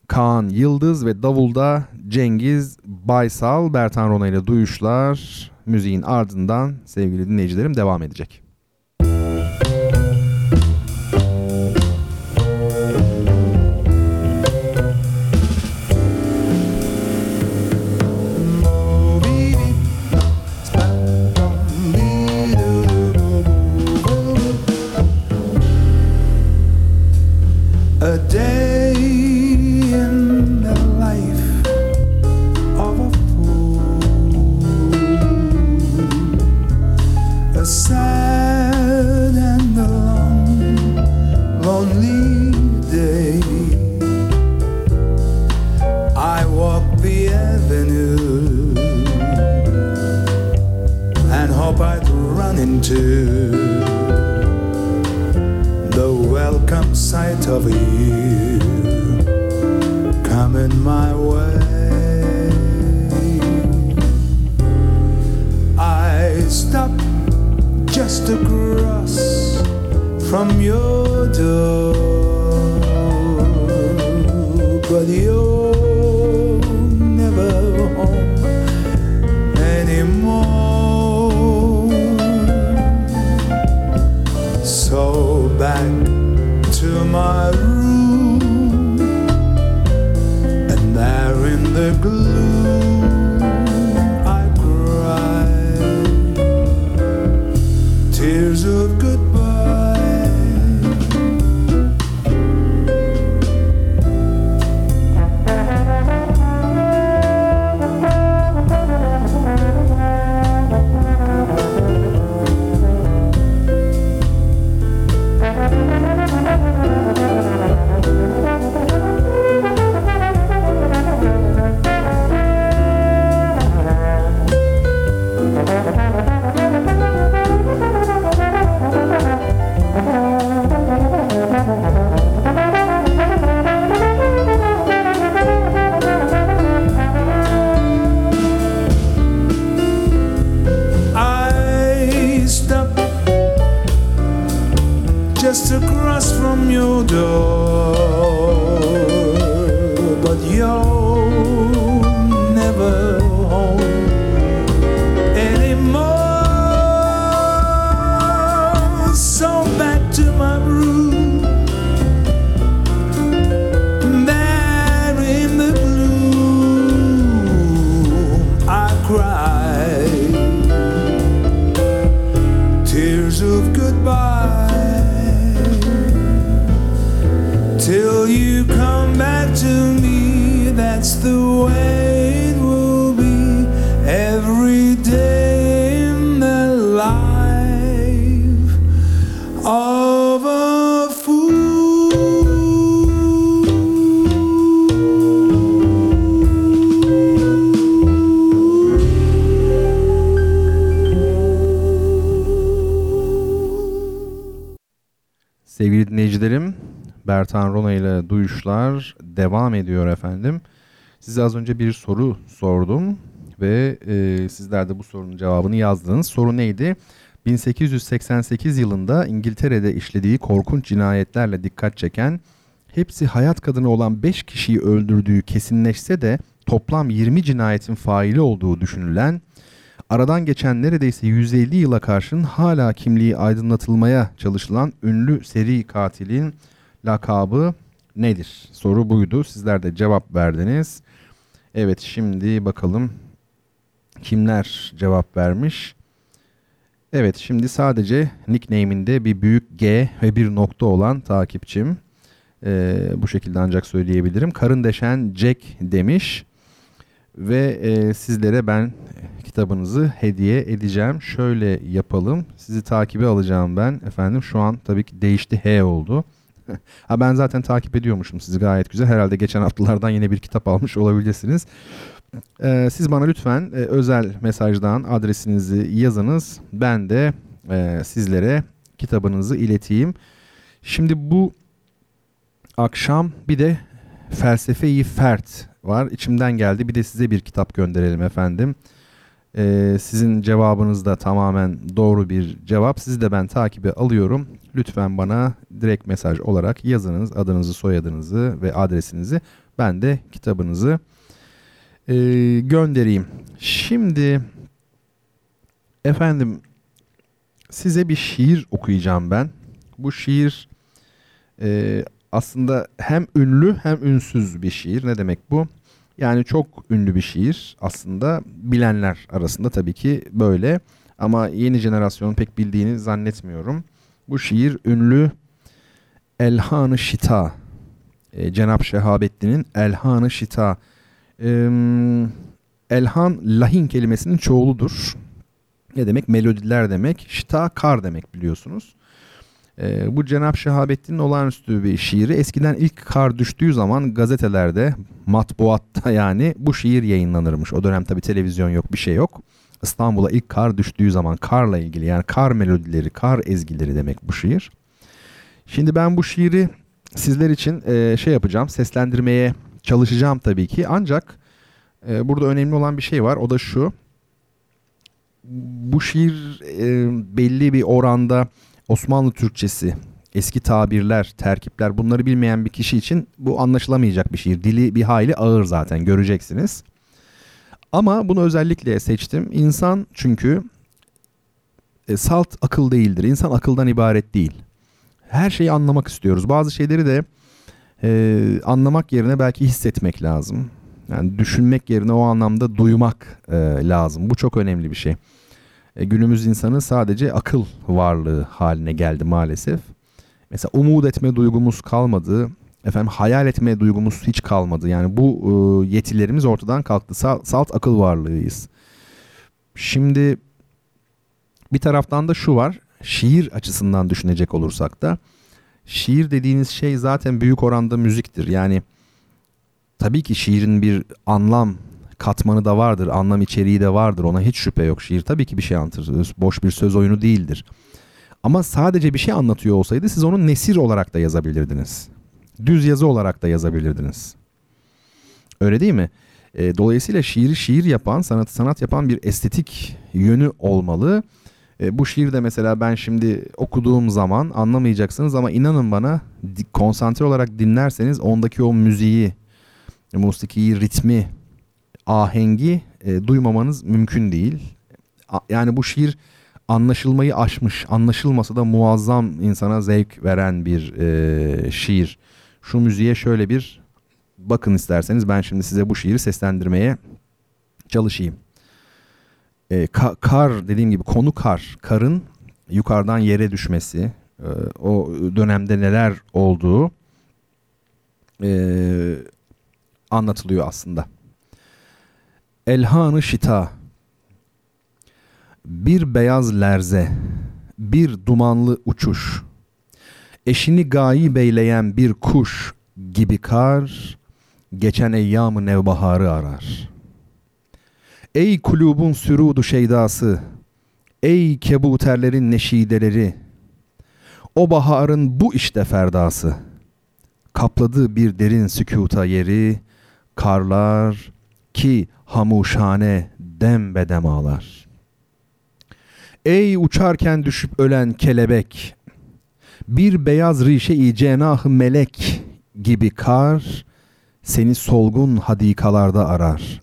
C: Kaan Yıldız ve Davulda Cengiz Baysal, Bertan Rona ile duyuşlar müziğin ardından sevgili dinleyicilerim devam edecek.
A: Of you coming my way. I stop just across from your door, window to
D: me. That's the way it will be every day in the life of a
C: Sevgili dinleyicilerim, Bertan Rona ile Duyuşlar devam ediyor efendim. Size az önce bir soru sordum ve e, sizler de bu sorunun cevabını yazdınız. Soru neydi? 1888 yılında İngiltere'de işlediği korkunç cinayetlerle dikkat çeken, hepsi hayat kadını olan 5 kişiyi öldürdüğü kesinleşse de toplam 20 cinayetin faili olduğu düşünülen Aradan geçen neredeyse 150 yıla karşın hala kimliği aydınlatılmaya çalışılan ünlü seri katilin lakabı nedir? Soru buydu. Sizler de cevap verdiniz. Evet şimdi bakalım kimler cevap vermiş. Evet şimdi sadece nickname'inde bir büyük G ve bir nokta olan takipçim. Ee, bu şekilde ancak söyleyebilirim. Karın deşen Jack demiş. Ve e, sizlere ben kitabınızı hediye edeceğim. Şöyle yapalım. Sizi takibe alacağım ben. Efendim şu an tabii ki değişti H oldu. ha ben zaten takip ediyormuşum sizi gayet güzel. Herhalde geçen haftalardan yine bir kitap almış olabilirsiniz. Ee, siz bana lütfen e, özel mesajdan adresinizi yazınız. Ben de e, sizlere kitabınızı ileteyim. Şimdi bu akşam bir de Felsefe-i Fert var. İçimden geldi. Bir de size bir kitap gönderelim efendim. Ee, sizin cevabınız da tamamen doğru bir cevap. Sizi de ben takibe alıyorum. Lütfen bana direkt mesaj olarak yazınız adınızı, soyadınızı ve adresinizi. Ben de kitabınızı e, göndereyim. Şimdi efendim size bir şiir okuyacağım ben. Bu şiir e, aslında hem ünlü hem ünsüz bir şiir. Ne demek bu? Yani çok ünlü bir şiir aslında bilenler arasında tabii ki böyle ama yeni jenerasyon pek bildiğini zannetmiyorum. Bu şiir ünlü Elhan-ı Şita, e, Cenab Şehabettin'in Elhan-ı Şita. E, Elhan lahin kelimesinin çoğuludur. Ne demek? Melodiler demek. Şita kar demek biliyorsunuz. E, bu Cenab Şehabettin'in olağanüstü bir şiiri. Eskiden ilk kar düştüğü zaman gazetelerde, matbuatta yani bu şiir yayınlanırmış. O dönem tabi televizyon yok, bir şey yok. İstanbul'a ilk kar düştüğü zaman karla ilgili yani kar melodileri, kar ezgileri demek bu şiir. Şimdi ben bu şiiri sizler için e, şey yapacağım, seslendirmeye çalışacağım tabii ki. Ancak e, burada önemli olan bir şey var. O da şu. Bu şiir e, belli bir oranda Osmanlı Türkçesi, eski tabirler, terkipler bunları bilmeyen bir kişi için bu anlaşılamayacak bir şiir. Dili bir hayli ağır zaten göreceksiniz. Ama bunu özellikle seçtim. İnsan çünkü e, salt akıl değildir. İnsan akıldan ibaret değil. Her şeyi anlamak istiyoruz. Bazı şeyleri de e, anlamak yerine belki hissetmek lazım. Yani düşünmek yerine o anlamda duymak e, lazım. Bu çok önemli bir şey. E, günümüz insanı sadece akıl varlığı haline geldi maalesef. Mesela umut etme duygumuz kalmadı. Efendim hayal etme duygumuz hiç kalmadı. Yani bu e, yetilerimiz ortadan kalktı. Salt, salt akıl varlığıyız. Şimdi bir taraftan da şu var. Şiir açısından düşünecek olursak da şiir dediğiniz şey zaten büyük oranda müziktir. Yani tabii ki şiirin bir anlam katmanı da vardır, anlam içeriği de vardır. Ona hiç şüphe yok. Şiir tabii ki bir şey anlatır. Boş bir söz oyunu değildir. Ama sadece bir şey anlatıyor olsaydı siz onu nesir olarak da yazabilirdiniz. Düz yazı olarak da yazabilirdiniz. Öyle değil mi? E, dolayısıyla şiiri şiir yapan, sanatı sanat yapan bir estetik yönü olmalı. E, bu şiirde mesela ben şimdi okuduğum zaman anlamayacaksınız ama inanın bana konsantre olarak dinlerseniz ondaki o müziği, musikiyi, ritmi, ahengi e, duymamanız mümkün değil. A- yani bu şiir anlaşılmayı aşmış. Anlaşılmasa da muazzam insana zevk veren bir e, şiir. Şu müziğe şöyle bir bakın isterseniz ben şimdi size bu şiiri seslendirmeye çalışayım. E, ka- kar dediğim gibi konu kar. Karın yukarıdan yere düşmesi, e, o dönemde neler olduğu e, anlatılıyor aslında. Elhanı şita bir beyaz lerze, bir dumanlı uçuş, eşini gayi beyleyen bir kuş gibi kar, geçen eyyamı nevbaharı arar. Ey kulubun sürudu şeydası, ey kebuterlerin neşideleri, o baharın bu işte ferdası, kapladı bir derin sükuta yeri, karlar ki hamuşane dem bedem ağlar. Ey uçarken düşüp ölen kelebek, bir beyaz rişe-i cenah melek gibi kar, seni solgun hadikalarda arar.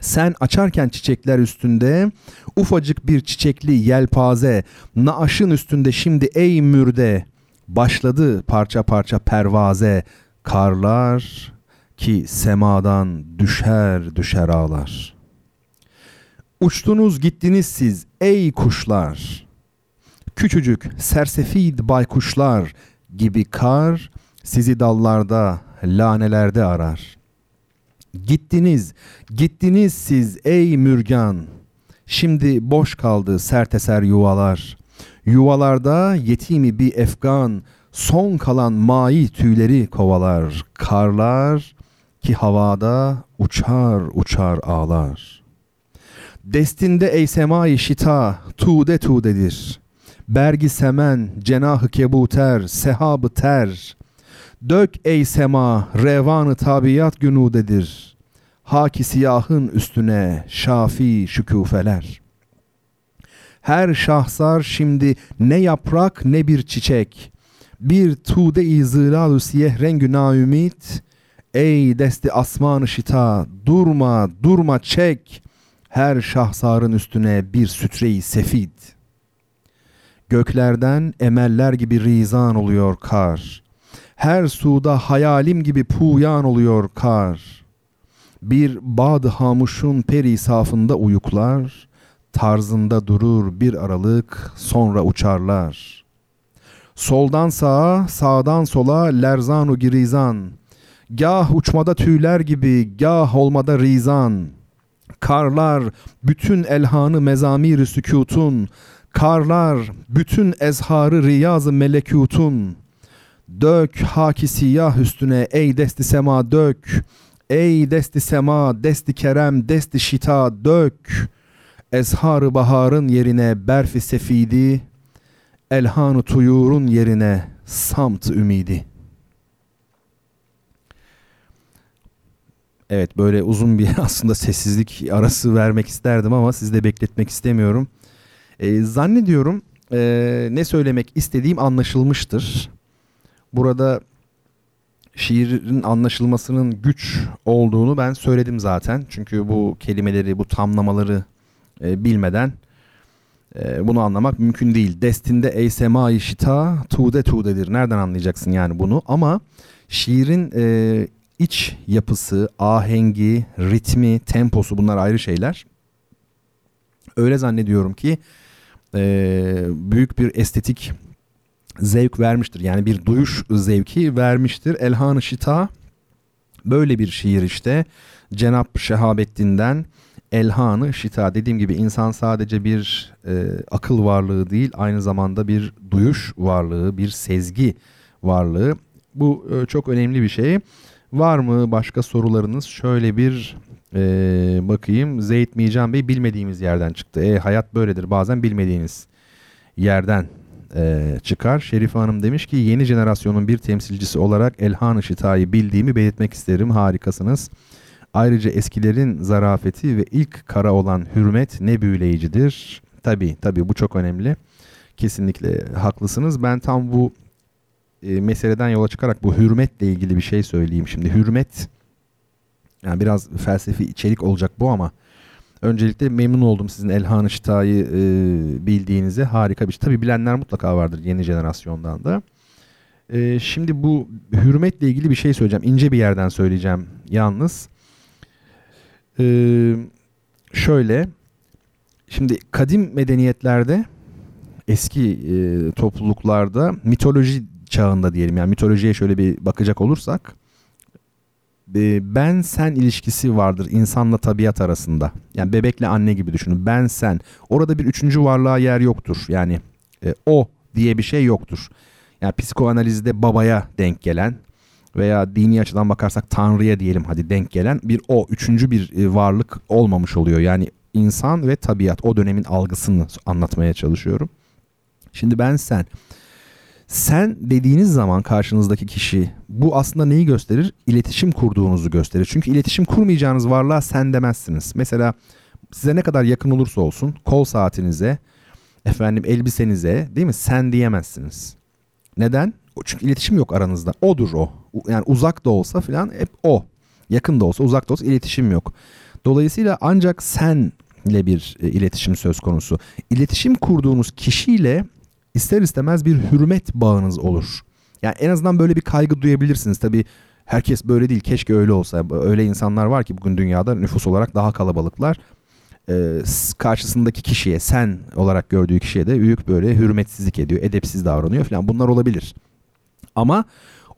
C: Sen açarken çiçekler üstünde, ufacık bir çiçekli yelpaze, naaşın üstünde şimdi ey mürde, başladı parça parça pervaze, karlar ki semadan düşer düşer ağlar. Uçtunuz gittiniz siz ey kuşlar. Küçücük sersefid baykuşlar gibi kar sizi dallarda, lanelerde arar. Gittiniz, gittiniz siz ey mürgan. Şimdi boş kaldı serteser yuvalar. Yuvalarda yetimi bir efgan, son kalan mai tüyleri kovalar. Karlar ki havada uçar uçar ağlar. Destinde ey semai şita tude tudedir. Bergi semen, cenahı kebuter, sehabı ter. Dök ey sema, revanı tabiat günudedir. Haki siyahın üstüne şafi şükufeler. Her şahsar şimdi ne yaprak ne bir çiçek. Bir tude-i zılalu siyeh rengü naümit. Ey desti asmanı şita, durma, durma çek. Her şahsarın üstüne bir sütre-i sefid. Göklerden emeller gibi rizan oluyor kar. Her suda hayalim gibi puyan oluyor kar. Bir bad hamuşun peri safında uyuklar, tarzında durur bir aralık sonra uçarlar. Soldan sağa, sağdan sola lerzanu girizan. Gah uçmada tüyler gibi, gah olmada rizan. Karlar bütün elhanı mezamir sükutun, karlar bütün ezharı riyazı melekutun. Dök haki siyah üstüne ey desti sema dök. Ey desti sema, desti kerem, desti şita dök. Ezharı baharın yerine berfi sefidi, elhanı tuyurun yerine samt ümidi. Evet böyle uzun bir aslında sessizlik arası vermek isterdim ama sizi de bekletmek istemiyorum. Ee, zannediyorum e, ne söylemek istediğim anlaşılmıştır. Burada şiirin anlaşılmasının güç olduğunu ben söyledim zaten. Çünkü bu kelimeleri, bu tamlamaları e, bilmeden e, bunu anlamak mümkün değil. Destinde ey semai şita tude tudedir. Nereden anlayacaksın yani bunu? Ama şiirin e, iç yapısı, ahengi, ritmi, temposu bunlar ayrı şeyler. Öyle zannediyorum ki e, büyük bir estetik zevk vermiştir. Yani bir duyuş zevki vermiştir. Elhan-ı Şita böyle bir şiir işte. Cenap Şehabettin'den Elhan-ı Şita dediğim gibi insan sadece bir e, akıl varlığı değil aynı zamanda bir duyuş varlığı, bir sezgi varlığı. Bu e, çok önemli bir şey. Var mı başka sorularınız? Şöyle bir e, bakayım. Zeyd Mican Bey bilmediğimiz yerden çıktı. E, hayat böyledir bazen bilmediğiniz yerden e, çıkar. Şerife Hanım demiş ki yeni jenerasyonun bir temsilcisi olarak Elhan-ı Şita'yı bildiğimi belirtmek isterim. Harikasınız. Ayrıca eskilerin zarafeti ve ilk kara olan hürmet ne büyüleyicidir. Tabii tabii bu çok önemli. Kesinlikle haklısınız. Ben tam bu e, meseleden yola çıkarak bu hürmetle ilgili bir şey söyleyeyim şimdi. Hürmet Yani biraz felsefi içerik olacak bu ama öncelikle memnun oldum sizin Elhan-ı Şita'yı e, bildiğinize. Harika bir şey. Tabii bilenler mutlaka vardır yeni jenerasyondan da. E, şimdi bu hürmetle ilgili bir şey söyleyeceğim. İnce bir yerden söyleyeceğim yalnız. E, şöyle. Şimdi kadim medeniyetlerde eski e, topluluklarda mitoloji çağında diyelim yani mitolojiye şöyle bir bakacak olursak ben sen ilişkisi vardır insanla tabiat arasında. Yani bebekle anne gibi düşünün. Ben sen. Orada bir üçüncü varlığa yer yoktur. Yani e, o diye bir şey yoktur. Yani psikoanalizde babaya denk gelen veya dini açıdan bakarsak tanrıya diyelim hadi denk gelen bir o üçüncü bir e, varlık olmamış oluyor. Yani insan ve tabiat o dönemin algısını anlatmaya çalışıyorum. Şimdi ben sen sen dediğiniz zaman karşınızdaki kişi bu aslında neyi gösterir? İletişim kurduğunuzu gösterir. Çünkü iletişim kurmayacağınız varlığa sen demezsiniz. Mesela size ne kadar yakın olursa olsun kol saatinize, efendim elbisenize değil mi sen diyemezsiniz. Neden? Çünkü iletişim yok aranızda. Odur o. Yani uzak da olsa filan hep o. Yakın da olsa uzak da olsa iletişim yok. Dolayısıyla ancak senle bir e, iletişim söz konusu. İletişim kurduğunuz kişiyle ister istemez bir hürmet bağınız olur. Yani en azından böyle bir kaygı duyabilirsiniz. Tabii herkes böyle değil. Keşke öyle olsa. Öyle insanlar var ki bugün dünyada nüfus olarak daha kalabalıklar. Ee, karşısındaki kişiye sen olarak gördüğü kişiye de büyük böyle hürmetsizlik ediyor. Edepsiz davranıyor falan. Bunlar olabilir. Ama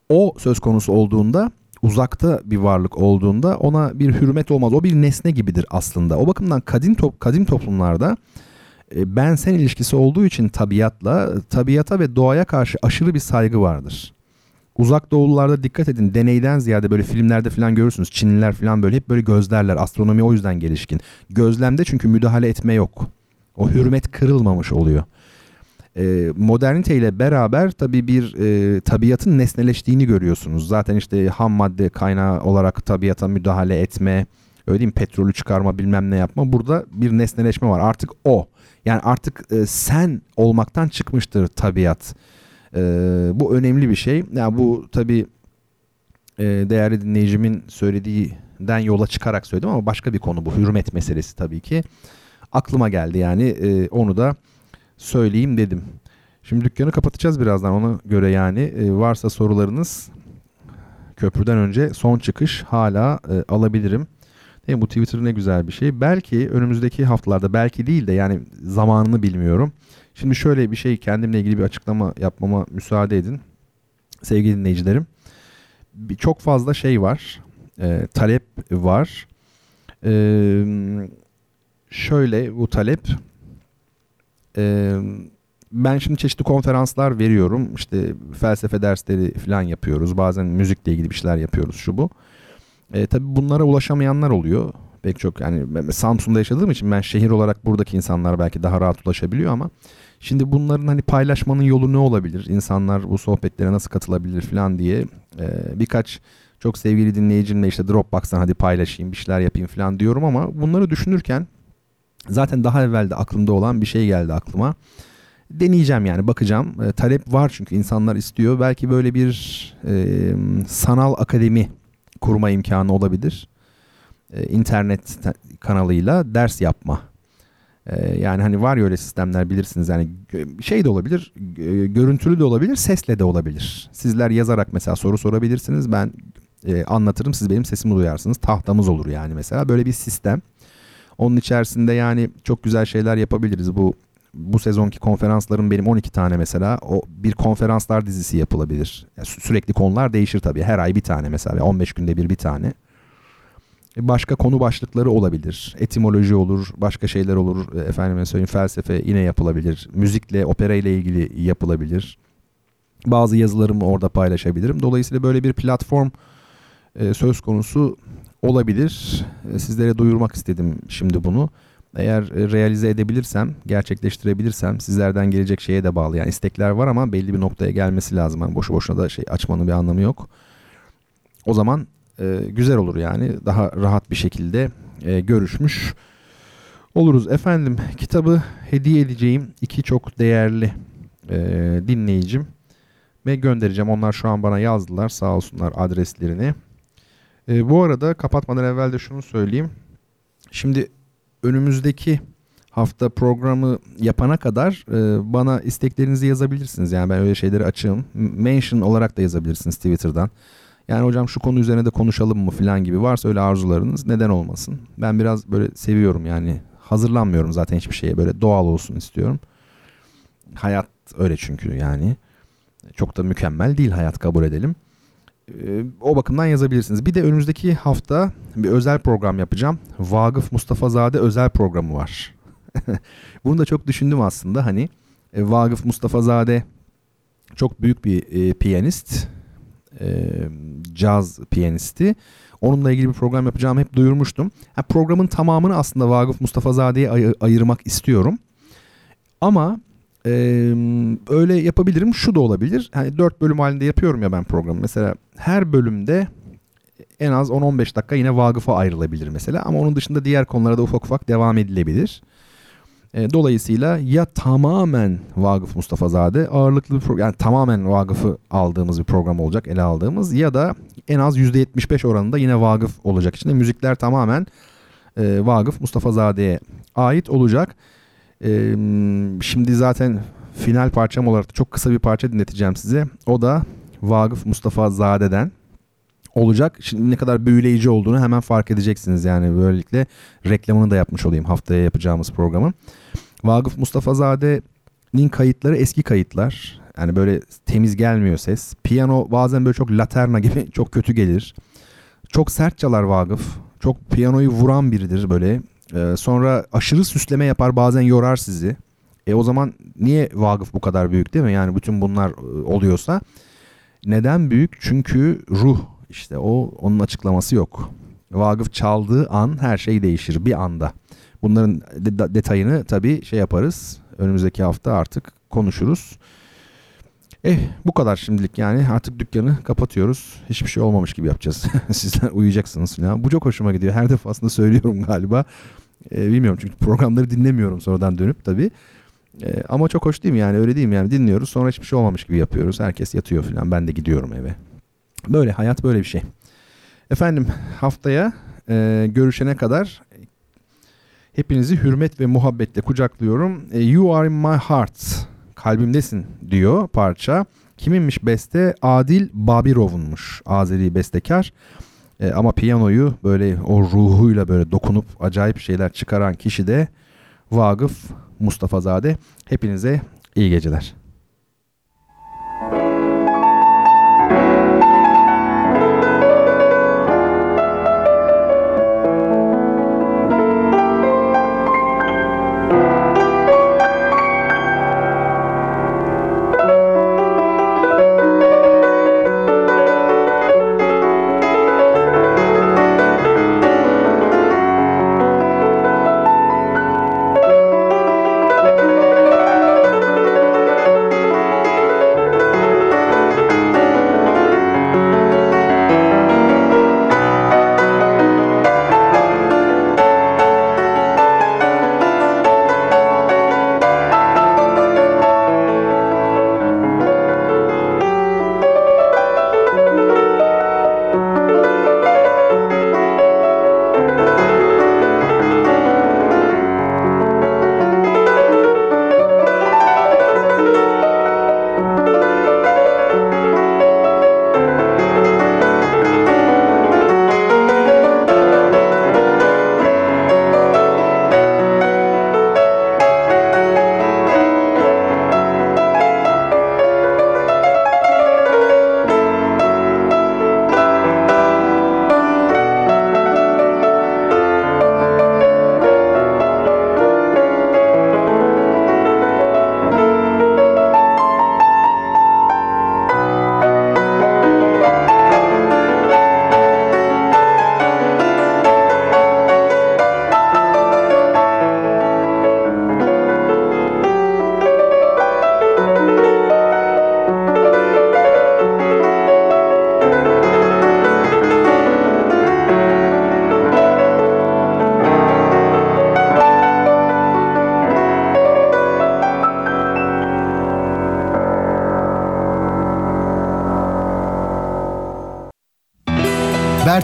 C: o söz konusu olduğunda uzakta bir varlık olduğunda ona bir hürmet olmaz. O bir nesne gibidir aslında. O bakımdan kadim top, kadim toplumlarda ben sen ilişkisi olduğu için tabiatla, tabiata ve doğaya karşı aşırı bir saygı vardır. Uzak doğulularda dikkat edin deneyden ziyade böyle filmlerde falan görürsünüz. Çinliler falan böyle hep böyle gözlerler. Astronomi o yüzden gelişkin. Gözlemde çünkü müdahale etme yok. O hürmet kırılmamış oluyor. E, modernite ile beraber tabii bir e, tabiatın nesneleştiğini görüyorsunuz. Zaten işte ham madde kaynağı olarak tabiata müdahale etme, öyle değil mi? Petrolü çıkarma bilmem ne yapma. Burada bir nesneleşme var. Artık o. Yani artık e, sen olmaktan çıkmıştır tabiat. E, bu önemli bir şey. Yani bu tabii e, değerli dinleyicimin söylediğinden yola çıkarak söyledim ama başka bir konu bu. Hürmet meselesi tabii ki. Aklıma geldi yani e, onu da söyleyeyim dedim. Şimdi dükkanı kapatacağız birazdan ona göre yani. E, varsa sorularınız köprüden önce son çıkış hala e, alabilirim. Değil mi? Bu Twitter ne güzel bir şey. Belki önümüzdeki haftalarda belki değil de yani zamanını bilmiyorum. Şimdi şöyle bir şey kendimle ilgili bir açıklama yapmama müsaade edin. Sevgili dinleyicilerim. Çok fazla şey var. E, talep var. E, şöyle bu talep e, ben şimdi çeşitli konferanslar veriyorum. İşte felsefe dersleri falan yapıyoruz. Bazen müzikle ilgili bir şeyler yapıyoruz şu bu. Tabii bunlara ulaşamayanlar oluyor. Pek çok yani Samsun'da yaşadığım için ben şehir olarak buradaki insanlar belki daha rahat ulaşabiliyor ama şimdi bunların hani paylaşmanın yolu ne olabilir? İnsanlar bu sohbetlere nasıl katılabilir falan diye e, birkaç çok sevgili dinleyicimle işte Dropbox'tan hadi paylaşayım bir şeyler yapayım falan diyorum ama bunları düşünürken zaten daha evvel de aklımda olan bir şey geldi aklıma. Deneyeceğim yani bakacağım. E, talep var çünkü insanlar istiyor. Belki böyle bir e, sanal akademi kurma imkanı olabilir. E, internet kanalıyla ders yapma. E, yani hani var ya öyle sistemler bilirsiniz yani şey de olabilir, görüntülü de olabilir, sesle de olabilir. Sizler yazarak mesela soru sorabilirsiniz. Ben e, anlatırım, siz benim sesimi duyarsınız. Tahtamız olur yani mesela böyle bir sistem. Onun içerisinde yani çok güzel şeyler yapabiliriz. Bu bu sezonki konferansların benim 12 tane mesela o bir konferanslar dizisi yapılabilir. Yani sürekli konular değişir tabii. Her ay bir tane mesela 15 günde bir bir tane. E, başka konu başlıkları olabilir. Etimoloji olur, başka şeyler olur. E, efendime söyleyeyim felsefe yine yapılabilir. Müzikle, opera ile ilgili yapılabilir. Bazı yazılarımı orada paylaşabilirim. Dolayısıyla böyle bir platform e, söz konusu olabilir. Sizlere duyurmak istedim şimdi bunu. Eğer e, realize edebilirsem, gerçekleştirebilirsem sizlerden gelecek şeye de bağlı. Yani istekler var ama belli bir noktaya gelmesi lazım. Yani boşu boşuna da şey açmanın bir anlamı yok. O zaman e, güzel olur yani. Daha rahat bir şekilde e, görüşmüş oluruz. Efendim kitabı hediye edeceğim iki çok değerli e, dinleyicim ve göndereceğim. Onlar şu an bana yazdılar sağ olsunlar adreslerini. E, bu arada kapatmadan evvel de şunu söyleyeyim. Şimdi önümüzdeki hafta programı yapana kadar e, bana isteklerinizi yazabilirsiniz. Yani ben öyle şeyleri açığım. Mention olarak da yazabilirsiniz Twitter'dan. Yani hocam şu konu üzerine de konuşalım mı falan gibi varsa öyle arzularınız neden olmasın. Ben biraz böyle seviyorum yani hazırlanmıyorum zaten hiçbir şeye böyle doğal olsun istiyorum. Hayat öyle çünkü yani. Çok da mükemmel değil hayat kabul edelim. Ee, o bakımdan yazabilirsiniz. Bir de önümüzdeki hafta bir özel program yapacağım. Vagıf Mustafa Zade özel programı var. Bunu da çok düşündüm aslında hani. E, Vagıf Mustafa Zade çok büyük bir e, piyanist. E, caz piyanisti. Onunla ilgili bir program yapacağımı hep duyurmuştum. Ha, programın tamamını aslında Vagıf Mustafa Zade'ye ay- ayırmak istiyorum. Ama e, öyle yapabilirim. Şu da olabilir. Hani dört bölüm halinde yapıyorum ya ben programı. Mesela her bölümde en az 10-15 dakika yine Vagıf'a ayrılabilir mesela. Ama onun dışında diğer konulara da ufak ufak devam edilebilir. E, dolayısıyla ya tamamen Vagıf Mustafa Zade ağırlıklı bir program, yani tamamen Vagıf'ı aldığımız bir program olacak, ele aldığımız ya da en az %75 oranında yine Vagıf olacak. İçinde müzikler tamamen e, Vagıf Mustafa Zade'ye ait olacak. E, şimdi zaten final parçam olarak çok kısa bir parça dinleteceğim size. O da Vagıf Mustafa Zade'den olacak. Şimdi ne kadar büyüleyici olduğunu hemen fark edeceksiniz yani böylelikle reklamını da yapmış olayım haftaya yapacağımız programın. Vagıf Mustafa Zade'nin kayıtları eski kayıtlar. Yani böyle temiz gelmiyor ses. Piyano bazen böyle çok laterna gibi çok kötü gelir. Çok sert çalar Vagıf. Çok piyanoyu vuran biridir böyle. Ee, sonra aşırı süsleme yapar bazen yorar sizi. E o zaman niye Vagıf bu kadar büyük değil mi? Yani bütün bunlar e, oluyorsa. Neden büyük? Çünkü ruh işte o onun açıklaması yok. Vagıf çaldığı an her şey değişir bir anda. Bunların de- detayını tabii şey yaparız. Önümüzdeki hafta artık konuşuruz. Eh bu kadar şimdilik yani artık dükkanı kapatıyoruz. Hiçbir şey olmamış gibi yapacağız. Sizler uyuyacaksınız falan. Bu çok hoşuma gidiyor. Her defasında söylüyorum galiba. Ee, bilmiyorum çünkü programları dinlemiyorum sonradan dönüp tabii. Ee, ama çok hoş değil mi yani öyle değil mi yani dinliyoruz sonra hiçbir şey olmamış gibi yapıyoruz. Herkes yatıyor falan ben de gidiyorum eve. Böyle hayat böyle bir şey. Efendim haftaya e, görüşene kadar hepinizi hürmet ve muhabbetle kucaklıyorum. E, you are in my heart. Kalbimdesin diyor parça. Kiminmiş beste? Adil Babirov'unmuş. Azeri bestekar. E, ama piyanoyu böyle o ruhuyla böyle dokunup acayip şeyler çıkaran kişi de Vagıf Mustafazade. Hepinize iyi geceler.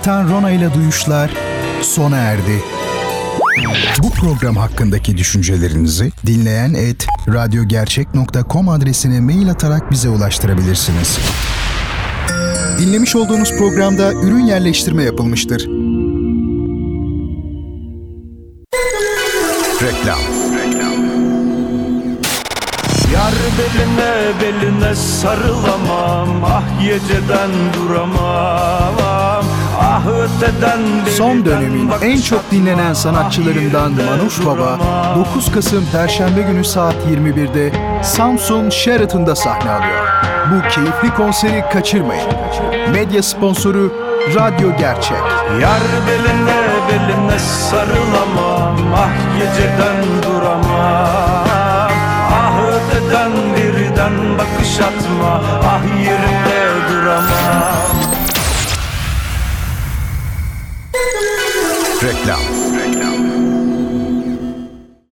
B: Bertan Rona ile Duyuşlar sona erdi. Bu program hakkındaki düşüncelerinizi dinleyen et radyogercek.com adresine mail atarak bize ulaştırabilirsiniz. Dinlemiş olduğunuz programda ürün yerleştirme yapılmıştır. Reklam
A: Yar beline beline sarılamam Ah geceden duramam
B: Son dönemin en çok dinlenen sanatçılarından Manuş Baba
A: duramam.
B: 9 Kasım Perşembe günü saat 21'de Samsun Sheraton'da sahne alıyor. Bu keyifli konseri kaçırmayın. Medya sponsoru Radyo Gerçek.
A: Yar beline beline sarılamam Ah geceden duramam Ah öteden birden bakış atma Ah yerinde duramam